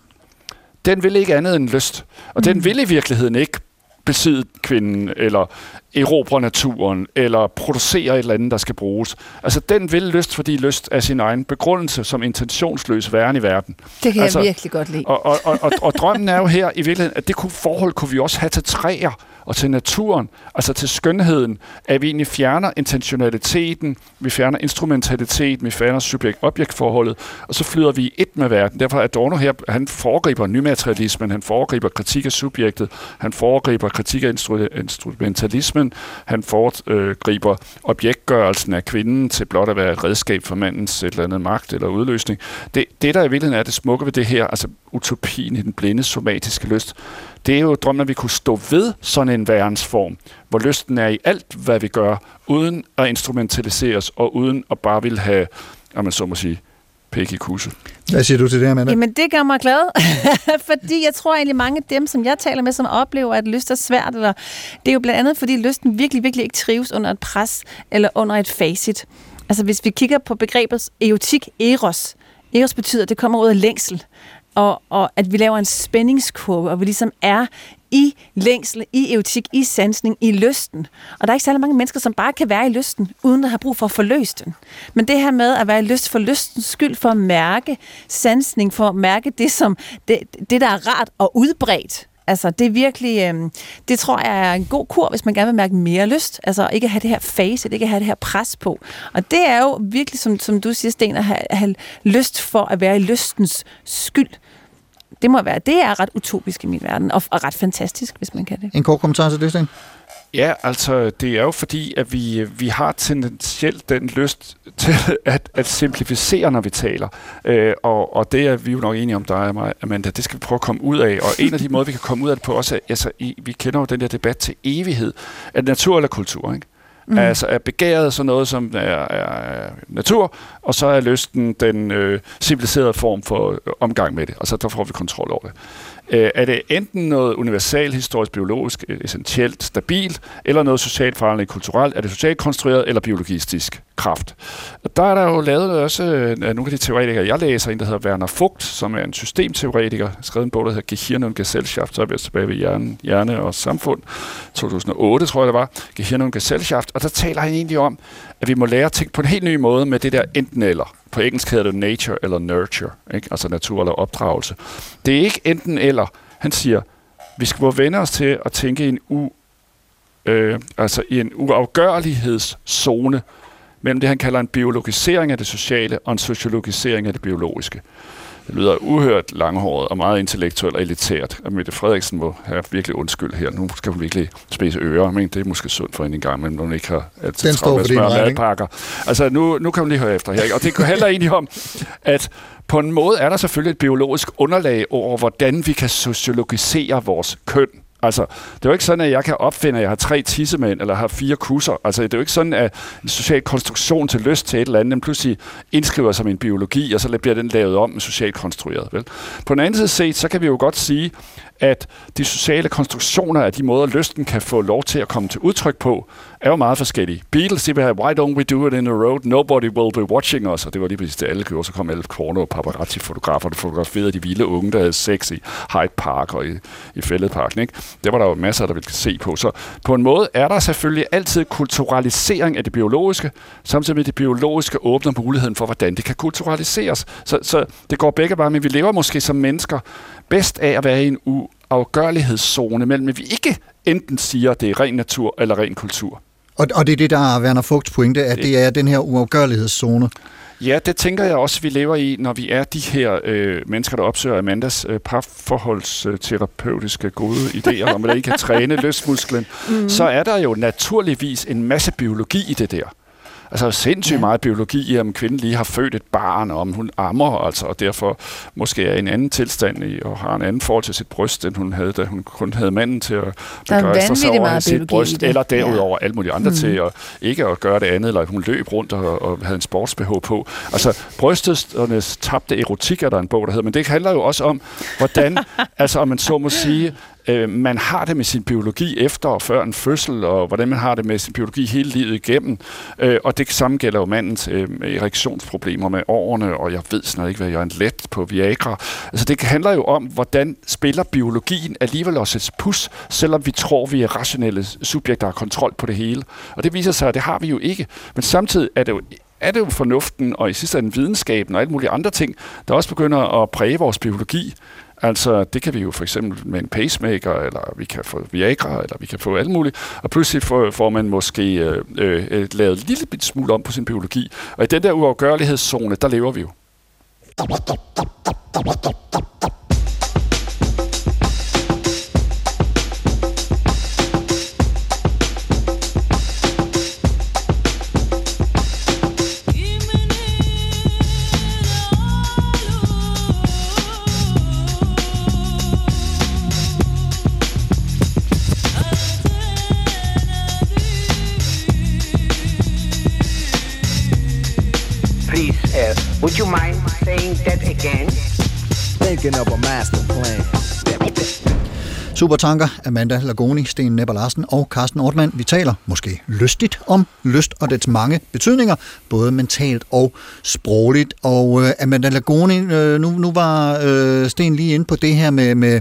den vil ikke andet end lyst. Og den vil i virkeligheden ikke besidde kvinden, eller erobre naturen, eller producere et eller andet, der skal bruges. Altså, den vil lyst, fordi lyst er sin egen begrundelse som intentionsløs væren i verden. Det kan altså, jeg virkelig godt lide. Og, og, og, og, og drømmen er jo her i virkeligheden, at det kunne, forhold kunne vi også have til træer og til naturen, altså til skønheden, at vi egentlig fjerner intentionaliteten, vi fjerner instrumentaliteten, vi fjerner subjekt-objekt-forholdet, og så flyder vi i et med verden. Derfor er Adorno her, han foregriber nymaterialismen, han foregriber kritik af subjektet, han foregriber kritik af instru- instrumentalismen, han foregriber objektgørelsen af kvinden til blot at være et redskab for mandens et eller andet magt eller udløsning. Det, det der i virkeligheden er det smukke ved det her, altså utopien i den blinde somatiske lyst, det er jo drømmen, at vi kunne stå ved sådan en værensform, hvor lysten er i alt, hvad vi gør, uden at instrumentaliseres og uden at bare vil have, om man så må sige, pæk i kusse. Hvad siger du til det her, Amanda? Jamen, det gør mig glad, *laughs* fordi jeg tror egentlig, mange af dem, som jeg taler med, som oplever, at lyst er svært, eller det er jo blandt andet, fordi lysten virkelig, virkelig ikke trives under et pres eller under et facit. Altså, hvis vi kigger på begrebet erotik, eros, eros betyder, at det kommer ud af længsel, og, og at vi laver en spændingskurve, og vi ligesom er i længsel, i eutik, i sansning, i lysten. Og der er ikke særlig mange mennesker, som bare kan være i lysten, uden at have brug for at forløse den. Men det her med at være i lyst for lystens skyld, for at mærke sansning, for at mærke det, som det, det der er rart og udbredt, Altså, det er virkelig, øh, det tror jeg er en god kur, hvis man gerne vil mærke mere lyst. Altså, ikke at have det her face, ikke at have det her pres på. Og det er jo virkelig, som, som du siger, Sten, at have, at have lyst for at være i lystens skyld. Det må være, det er ret utopisk i min verden, og, og ret fantastisk, hvis man kan det. En kort kommentar til det, Sten? Ja, altså det er jo fordi, at vi, vi har tendentielt den lyst til at, at simplificere, når vi taler. Øh, og, og det er vi jo nok enige om, dig og mig, Amanda, det skal vi prøve at komme ud af. Og en af de måder, vi kan komme ud af det på også, er, altså, i, vi kender jo den der debat til evighed. Er det natur eller kultur, ikke? Mm. Altså er begæret så noget, som er, er natur, og så er lysten den øh, civiliserede form for øh, omgang med det, og så der får vi kontrol over det. Øh, er det enten noget universalt, historisk, biologisk, øh, essentielt, stabilt, eller noget socialt, farligt, kulturelt? Er det socialt konstrueret eller biologistisk kraft? Og der er der jo lavet også øh, nogle af de teoretikere, jeg læser, en der hedder Werner Vogt, som er en systemteoretiker, skrevet en bog, der hedder Gehirn und Gesellschaft, så er vi altså tilbage ved hjerne, hjerne og samfund, 2008 tror jeg det var, Gehirn und Gesellschaft, og der taler han egentlig om, at vi må lære at tænke på en helt ny måde med det der enten eller. På engelsk hedder det nature eller nurture, ikke? altså natur eller opdragelse. Det er ikke enten eller. Han siger, vi skal må vende os til at tænke i en, u, øh, altså i en uafgørlighedszone mellem det, han kalder en biologisering af det sociale og en sociologisering af det biologiske. Det lyder uhørt langhåret og meget intellektuelt og elitært. Og Mette Frederiksen må have virkelig undskyld her. Nu skal hun virkelig spise ører, men det er måske sundt for hende en gang, men når hun ikke har altid Den står for madpakker. Altså, nu, nu kan hun lige høre efter her. Og det handler egentlig om, at på en måde er der selvfølgelig et biologisk underlag over, hvordan vi kan sociologisere vores køn. Altså, det er jo ikke sådan, at jeg kan opfinde, at jeg har tre tissemænd, eller har fire kusser. Altså, det er jo ikke sådan, at en social konstruktion til lyst til et eller andet, den pludselig indskriver sig en biologi, og så bliver den lavet om med socialt konstrueret. Vel? På den anden side set, så kan vi jo godt sige, at de sociale konstruktioner er de måder, lysten kan få lov til at komme til udtryk på, er jo meget forskellige. Beatles, de vil have, why don't we do it in The road? Nobody will be watching us. Og det var lige præcis det, alle gjorde. Så kom alle corner og paparazzi-fotografer, der fotograferede de vilde unge, der havde sex i Hyde Park og i, i Fælledparken. Ikke? Det var der jo masser, der ville se på. Så på en måde er der selvfølgelig altid kulturalisering af det biologiske, samtidig med det biologiske åbner muligheden for, hvordan det kan kulturaliseres. Så, så det går begge veje, men vi lever måske som mennesker bedst af at være i en uafgørlighedszone mellem, at vi ikke enten siger, at det er ren natur eller ren kultur. Og, og det er det, der er Werner Fugts pointe, at det er den her uafgørlighedszone. Ja, det tænker jeg også, vi lever i, når vi er de her øh, mennesker, der opsøger Amandas øh, parforholdsterapeutiske gode idéer om, at I kan træne *laughs* lystmusklen. Mm. Så er der jo naturligvis en masse biologi i det der. Altså sindssygt ja. meget biologi i, om kvinden lige har født et barn, og om hun ammer, altså, og derfor måske er i en anden tilstand i, og har en anden forhold til sit bryst, end hun havde, da hun kun havde manden til at begejstre sig over sit bryst, eller derudover Ja. alle mulige andre mm. til at ikke at gøre det andet, eller hun løb rundt og, og havde en sports på. Altså, brystesternes tabte erotik er der en bog, der hedder, men det handler jo også om, hvordan, *laughs* altså om man så må sige, øh, man har det med sin biologi efter og før en fødsel, og hvordan man har det med sin biologi hele livet igennem. Øh, og det samme gælder jo mandens øh, erektionsproblemer med årene, og jeg ved snart ikke, hvad jeg er en let på Viagra. Altså det handler jo om, hvordan spiller biologien alligevel også et pus, selvom vi tror, vi er rationelle subjekter, der har kontrol på det hele. Og det viser sig, at det har vi jo ikke. Men samtidig er det jo er det jo fornuften og i sidste ende videnskaben og alle mulige andre ting, der også begynder at præge vores biologi. Altså, det kan vi jo for eksempel med en pacemaker, eller vi kan få Viagra, eller vi kan få alt muligt. Og pludselig får, får man måske øh, øh, lavet en lille bit smule om på sin biologi. Og i den der uafgørlighedszone, der lever vi jo. Would you mind saying that again? Thinking of a master plan. Supertanker, Amanda Lagoni, Sten Nepper Larsen og Carsten Ortmann. Vi taler måske lystigt om lyst og dets mange betydninger, både mentalt og sprogligt. Og øh, Amanda Lagoni, øh, nu, nu var øh, Sten lige inde på det her med, med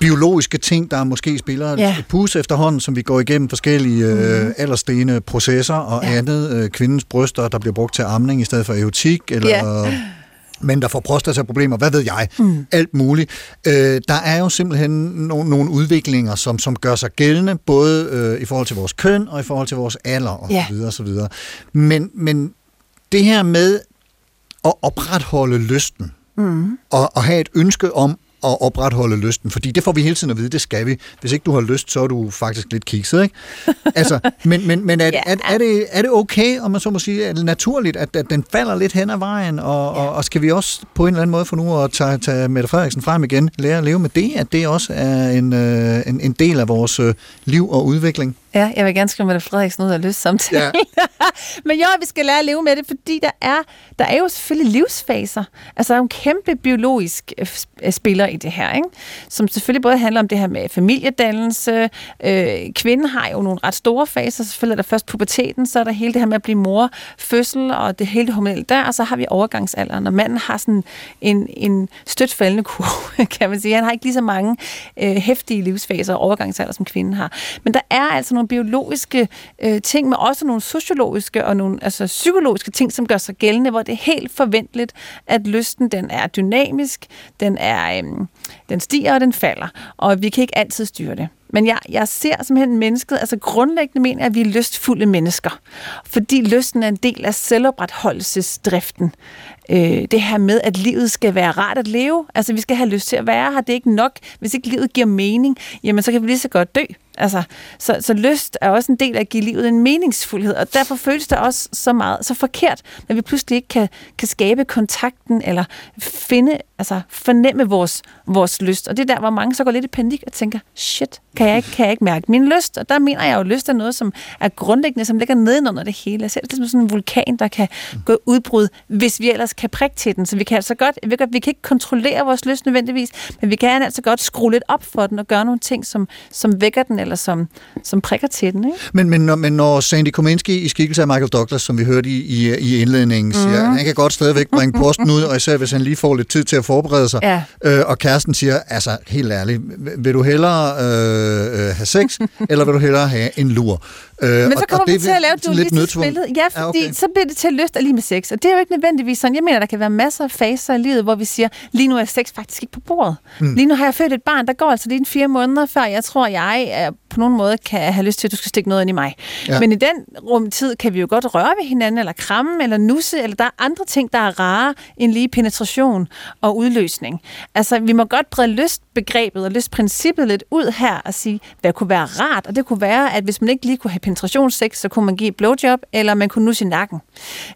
biologiske ting, der måske spiller ja. Et pus efterhånden, som vi går igennem forskellige øh, alderstene processer og ja. andet. Øh, kvindens bryster, der bliver brugt til amning i stedet for erotik, eller... Ja. Men der får prostataproblemer, hvad ved jeg, mm. alt muligt. Øh, der er jo simpelthen no- nogle udviklinger, som, som gør sig gældende, både øh, i forhold til vores køn og i forhold til vores alder og Ja. så videre, så videre. Men, men det her med at opretholde lysten, Mm. og, og have et ønske om at opretholde lysten, fordi det får vi hele tiden at vide, det skal vi. Hvis ikke du har lyst, så er du faktisk lidt kikset, ikke? *laughs* Altså, men, men, men er, Ja. er, er, det, er det okay, om man så må sige, er det naturligt, at, at den falder lidt hen ad vejen, og, og, og skal vi også på en eller anden måde for nu at tage, tage Mette Frederiksen frem igen, lære at leve med det, at det også er en, øh, en, en del af vores øh, liv og udvikling? Ja, jeg vil gerne skrive Mette Frederiksen ud af lyst samtale. Ja. *laughs* Men jo, vi skal lære at leve med det, fordi der er, der er jo selvfølgelig livsfaser. Altså, der er jo en kæmpe biologisk øh, sp- spiller i det her, ikke? som selvfølgelig både handler om det her med familiedannelse. Øh, kvinden har jo nogle ret store faser. Selvfølgelig er der først puberteten, så er der hele det her med at blive mor, fødsel og det hele det hormonelle der, og så har vi overgangsalderen. Og manden har sådan en, en stødt faldende kurve, *laughs* kan man sige. Han har ikke lige så mange øh, hæftige livsfaser og overgangsalder, som kvinden har. Men der er altså nogle biologiske øh, ting, men også nogle sociologiske og nogle altså, psykologiske ting, som gør sig gældende, hvor det er helt forventeligt, at lysten den er dynamisk, den, er, øh, den stiger og den falder, og vi kan ikke altid styre det. Men jeg, jeg ser simpelthen mennesket, altså grundlæggende mener jeg, at vi er lystfulde mennesker. Fordi lysten er en del af selvopretholdelsesdriften. Øh, det her med, at livet skal være rart at leve. Altså, vi skal have lyst til at være her. Det er ikke nok. Hvis ikke livet giver mening, jamen så kan vi lige så godt dø. Altså, så, så lyst er også en del af at give livet en meningsfuldhed, og derfor føles det også så meget så forkert, når vi pludselig ikke kan, kan skabe kontakten, eller finde, altså fornemme vores, vores lyst. Og det er der, hvor mange så går lidt i panik og tænker, shit, kan jeg ikke, kan jeg ikke mærke min lyst? Og der mener jeg jo, at lyst er noget, som er grundlæggende, som ligger nedenunder det hele. Jeg ser det som sådan en vulkan, der kan gå udbrud, hvis vi ellers kan prikke til den. Så vi kan altså godt, vi kan, vi kan ikke kontrollere vores lyst nødvendigvis, men vi kan altså godt skrue lidt op for den og gøre nogle ting, som, som vækker den, eller som, som prikker til den. Ikke? Men, men, når, men når Sandy Kominski i skikkelse af Michael Douglas, som vi hørte i, i, i indledningen, siger, Mhm. han kan godt stadigvæk bringe posten ud, og især hvis han lige får lidt tid til at forberede sig. Ja. Øh, og kæresten siger, altså helt ærligt, vil du hellere øh, øh, have sex, *laughs* eller vil du hellere have en lur? Øh, Men og- så kommer er til at lave et dualistisk billede. Ja, fordi Ja, okay. så bliver det til lyst og lige med sex. Og det er jo ikke nødvendigvis sådan. Jeg mener, der kan være masser af faser i livet, hvor vi siger, lige nu er sex faktisk ikke på bordet. Mm. Lige nu har jeg født et barn, der går altså lige en fire måneder, før jeg tror, jeg er, på nogen måde kan have lyst til, at du skal stikke noget ind i mig. Ja. Men i den rumtid kan vi jo godt røre ved hinanden, eller kramme, eller nusse, eller der er andre ting, der er rare end lige penetration og udløsning. Altså, vi må godt brede lystbegrebet og lystprincippet lidt ud her og sige, hvad kunne være rart, og det kunne være, at hvis man ikke lige kunne have penetrationssex, så kunne man give et blowjob, eller man kunne nusse i nakken,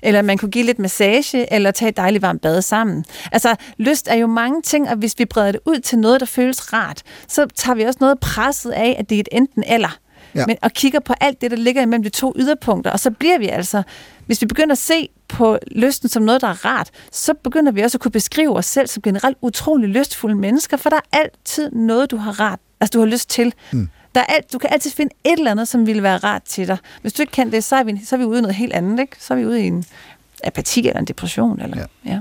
eller man kunne give lidt massage, eller tage et dejligt varmt bad sammen. Altså, lyst er jo mange ting, og hvis vi breder det ud til noget, der føles rart, så tager vi også noget presset af, at det er et enten eller. Ja. Men, og kigger på alt det, der ligger imellem de to yderpunkter, og så bliver vi altså, hvis vi begynder at se på lysten som noget, der er rart, så begynder vi også at kunne beskrive os selv som generelt utrolig lystfulde mennesker, for der er altid noget, du har rart, altså du har lyst til. Mm. Der er alt, du kan altid finde et eller andet, som ville være rart til dig. Hvis du ikke kan det, så er vi, så er vi ude i noget helt andet, ikke? Så er vi ude i en apati eller en depression. Eller, ja. Ja.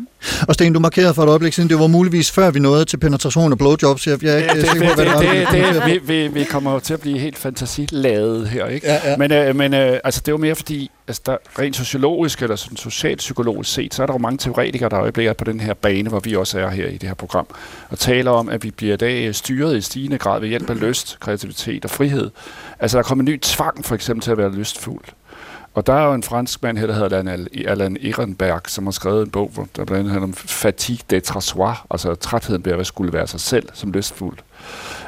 Og Sten, du markerede for et øjeblik siden, det var muligvis før vi nåede til penetration og blowjobs. Jeg, jeg er ikke det, sikker på, hvad det, det, det, vi, vi, vi kommer jo til at blive helt fantasiladet her, ikke? Ja, ja. Men, øh, men øh, altså, det er jo mere fordi, altså, der, rent sociologisk eller sådan socialpsykologisk set, så er der jo mange teoretikere, der øjeblikket er på den her bane, hvor vi også er her i det her program, og taler om, at vi bliver i dag styret i stigende grad ved hjælp af lyst, kreativitet og frihed. Altså, der er kommet en ny tvang, for eksempel, til at være lystfuld. Og der er jo en fransk mand her, der hedder Alan, Alan Ehrenberg, som har skrevet en bog, hvor der blandt andet handler om fatigue d'être soi, altså trætheden ved at skulle være sig selv som lystfuld.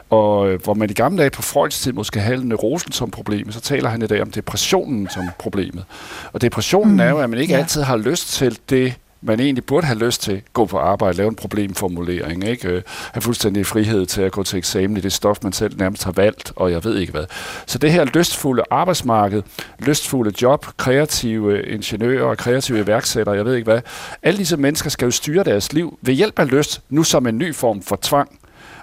Og øh, hvor man i gamle dage på Freuds tid måske havde neurosen som problem, så taler han i dag om depressionen som problemet. Og depressionen mm. er jo, at man ikke Ja. altid har lyst til det, man egentlig burde have lyst til, gå på arbejde, lave en problemformulering, ikke? Øh, have fuldstændig frihed til at gå til eksamen i det stof, man selv nærmest har valgt, og jeg ved ikke hvad. Så det her lystfulde arbejdsmarked, lystfulde job, kreative ingeniører, kreative iværksættere, jeg ved ikke hvad, alle disse mennesker skal jo styre deres liv ved hjælp af lyst, nu som en ny form for tvang.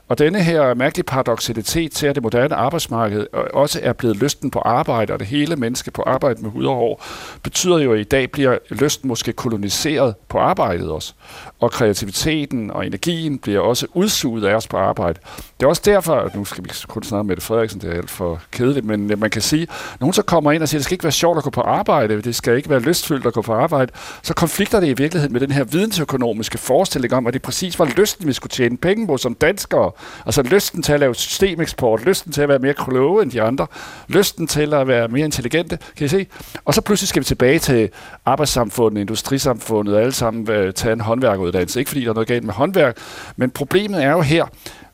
Og denne her mærkelige paradoxalitet til, at det moderne arbejdsmarked øh, også er blevet lysten på arbejde, og det hele menneske på arbejde med hud og hår, betyder jo, at i dag bliver lysten måske koloniseret på arbejdet også. Og kreativiteten og energien bliver også udsuget af os på arbejde. Det er også derfor, at nu skal vi kun snakke med Frederiksen, det er alt for kedeligt, men øh, man kan sige, når hun så kommer ind og siger, at det skal ikke være sjovt at gå på arbejde, det skal ikke være lystfyldt at gå på arbejde, så konflikter det i virkeligheden med den her vidensøkonomiske forestilling om, at det præcis var lysten, vi skulle tjene penge på som danskere. Altså lysten til at lave systemeksport, lysten til at være mere kloge end de andre, lysten til at være mere intelligente, kan I se? Og så pludselig skal vi tilbage til arbejdssamfundet, industrisamfundet, og alle sammen øh, tage en håndværkeruddannelse. Ikke fordi der er noget galt med håndværk, men problemet er jo her,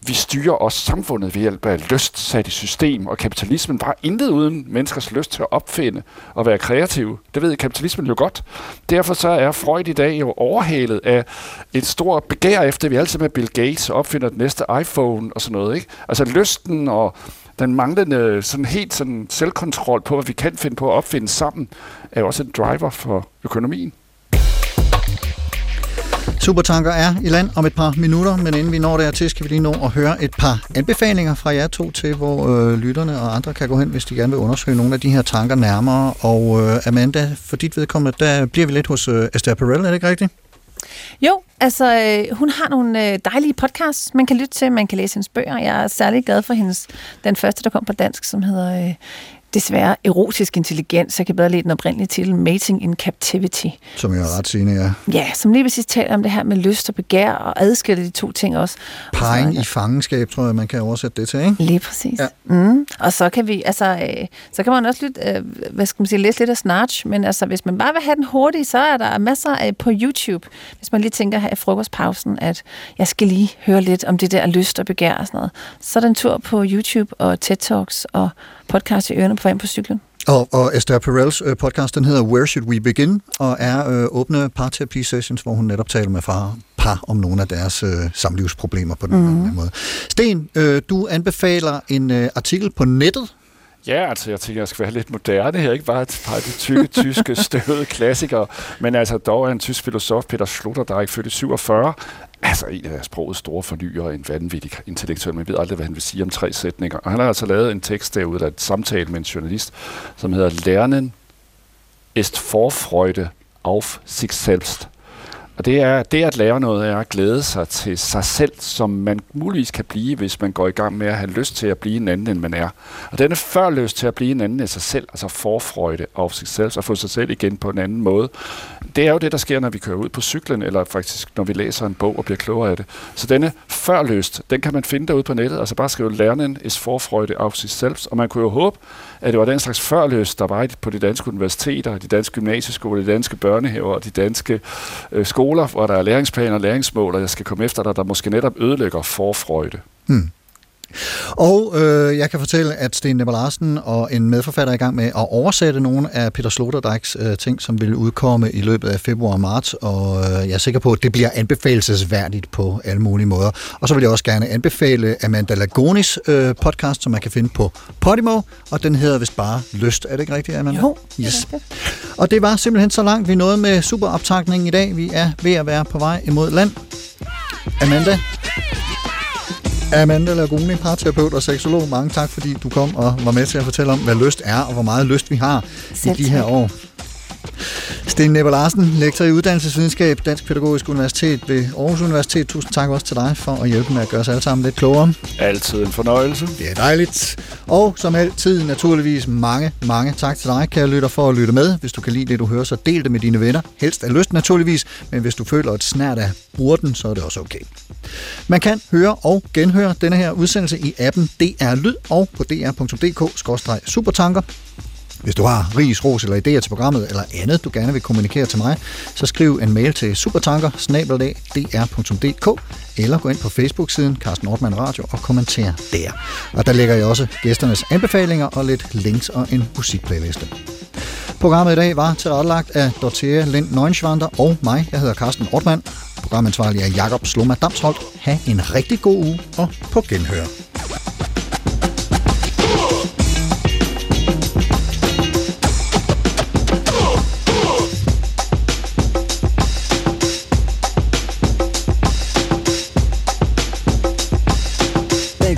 vi styrer også samfundet ved hjælp af lyst sat i system, og kapitalismen var intet uden menneskers lyst til at opfinde og være kreative. Det ved kapitalismen jo godt. Derfor så er Freud i dag jo overhalet af et stort begær efter, at vi altid med Bill Gates opfinder den næste iPhone og sådan noget. Ikke? Altså lysten og den manglende sådan helt sådan selvkontrol på, hvad vi kan finde på at opfinde sammen, er jo også en driver for økonomien. Supertanker er i land om et par minutter, men inden vi når dertil, skal vi lige nå at høre et par anbefalinger fra jer to til, hvor øh, lytterne og andre kan gå hen, hvis de gerne vil undersøge nogle af de her tanker nærmere. Og øh, Amanda, for dit vedkommende, der bliver vi lidt hos øh, Esther Perel, er det ikke rigtigt? Jo, altså øh, hun har nogle øh, dejlige podcasts, man kan lytte til, man kan læse hendes bøger. Jeg er særlig glad for hendes, den første, der kom på dansk, som hedder øh, desværre erotisk intelligens. Jeg kan bedre lide den oprindelige titel, Mating in Captivity. Som jeg er ret sigende, ja. Ja, som lige præcis taler om det her med lyst og begær, og adskiller de to ting også. Pegen i fangenskab, tror jeg, man kan oversætte det til, ikke? Lige præcis. Ja. Mm. Og så kan vi, altså, øh, så kan man også lidt, øh, hvad skal man sige, læse lidt af Snarch, men altså, hvis man bare vil have den hurtigt, så er der masser af på YouTube, hvis man lige tænker her i frokostpausen, at jeg skal lige høre lidt om det der lyst og begær og sådan noget. Så er der en tur på YouTube og TED Talks og podcast i ørerne på vej på cyklen. Og, og Esther Perels øh, podcast, den hedder Where Should We Begin, og er øh, åbne parterapi-sessions, hvor hun netop taler med far, par om nogle af deres øh, samlivsproblemer på den mm. Mhm. mm. måde. Sten, øh, du anbefaler en øh, artikel på nettet, Ja, altså jeg tænker, jeg skal være lidt moderne her, ikke bare bare de tykke, tyske, *laughs* støvede klassikere, men altså dog er en tysk filosof, Peter Schlutter, der er ikke født i 47, altså en af sprogets store fornyere, en vanvittig intellektuel, man ved aldrig, hvad han vil sige om tre sætninger. Og han har altså lavet en tekst derude, der er et samtale med en journalist, som hedder Lernen ist Vorfreude auf sich selbst. Og det er, det at lære noget er at glæde sig til sig selv, som man muligvis kan blive, hvis man går i gang med at have lyst til at blive en anden, end man er. Og denne før lyst til at blive en anden end sig selv, altså forfrøjte af sig selv, og få sig selv igen på en anden måde, det er jo det, der sker, når vi kører ud på cyklen, eller faktisk når vi læser en bog og bliver klogere af det. Så denne førløst, den kan man finde derude på nettet, altså bare skrive Lernen is forfreude af sig selv, og man kunne jo håbe, at det var den slags førløst, der var på de danske universiteter, de danske gymnasieskoler, de danske børnehaver og de danske øh, skoler, hvor der er læringsplaner og læringsmål, og jeg skal komme efter dig, der måske netop ødelægger forfreude. Hmm. Og øh, jeg kan fortælle, at Sten Nebel Larsen og en medforfatter er i gang med at oversætte nogle af Peter Sloterdijks øh, ting, som vil udkomme i løbet af februar og marts, og øh, jeg er sikker på, at det bliver anbefalesværdigt på alle mulige måder. Og så vil jeg også gerne anbefale Amanda Lagonis øh, podcast, som man kan finde på Podimo, og den hedder vist bare Lyst. Er det ikke rigtigt, Amanda? Jo, yes. Og det var simpelthen så langt, vi nåede med superoptakningen i dag. Vi er ved at være på vej imod land. Amanda, Amanda Lagoni, parterapeut og seksolog. Mange tak, fordi du kom og var med til at fortælle om, hvad lyst er, og hvor meget lyst vi har Selv i de her år. Sten Nepper Larsen, lektor i uddannelsesvidenskab, Dansk Pædagogisk Universitet ved Aarhus Universitet. Tusind tak også til dig for at hjælpe med at gøre os alle sammen lidt klogere. Altid en fornøjelse. Det er dejligt. Og som altid naturligvis mange, mange tak til dig, kære lytter, for at lytte med. Hvis du kan lide det, du hører, så del det med dine venner. Helst af lyst naturligvis, men hvis du føler et snært af burden, så er det også okay. Man kan høre og genhøre denne her udsendelse i appen DR Lyd og på dr.dk-supertanker. Hvis du har ris, ros eller idéer til programmet eller andet, du gerne vil kommunikere til mig, så skriv en mail til supertanker eller gå ind på Facebook-siden Carsten Ortmann Radio og kommenter der. Og der lægger jeg også gæsternes anbefalinger og lidt links og en musikplayliste. Programmet i dag var tilrettelagt af Dorthea Lind Neuenschwander og mig. Jeg hedder Carsten Ortmann. Programansvarlig er Jakob Sloma Damsholdt. Ha' en rigtig god uge og på genhør.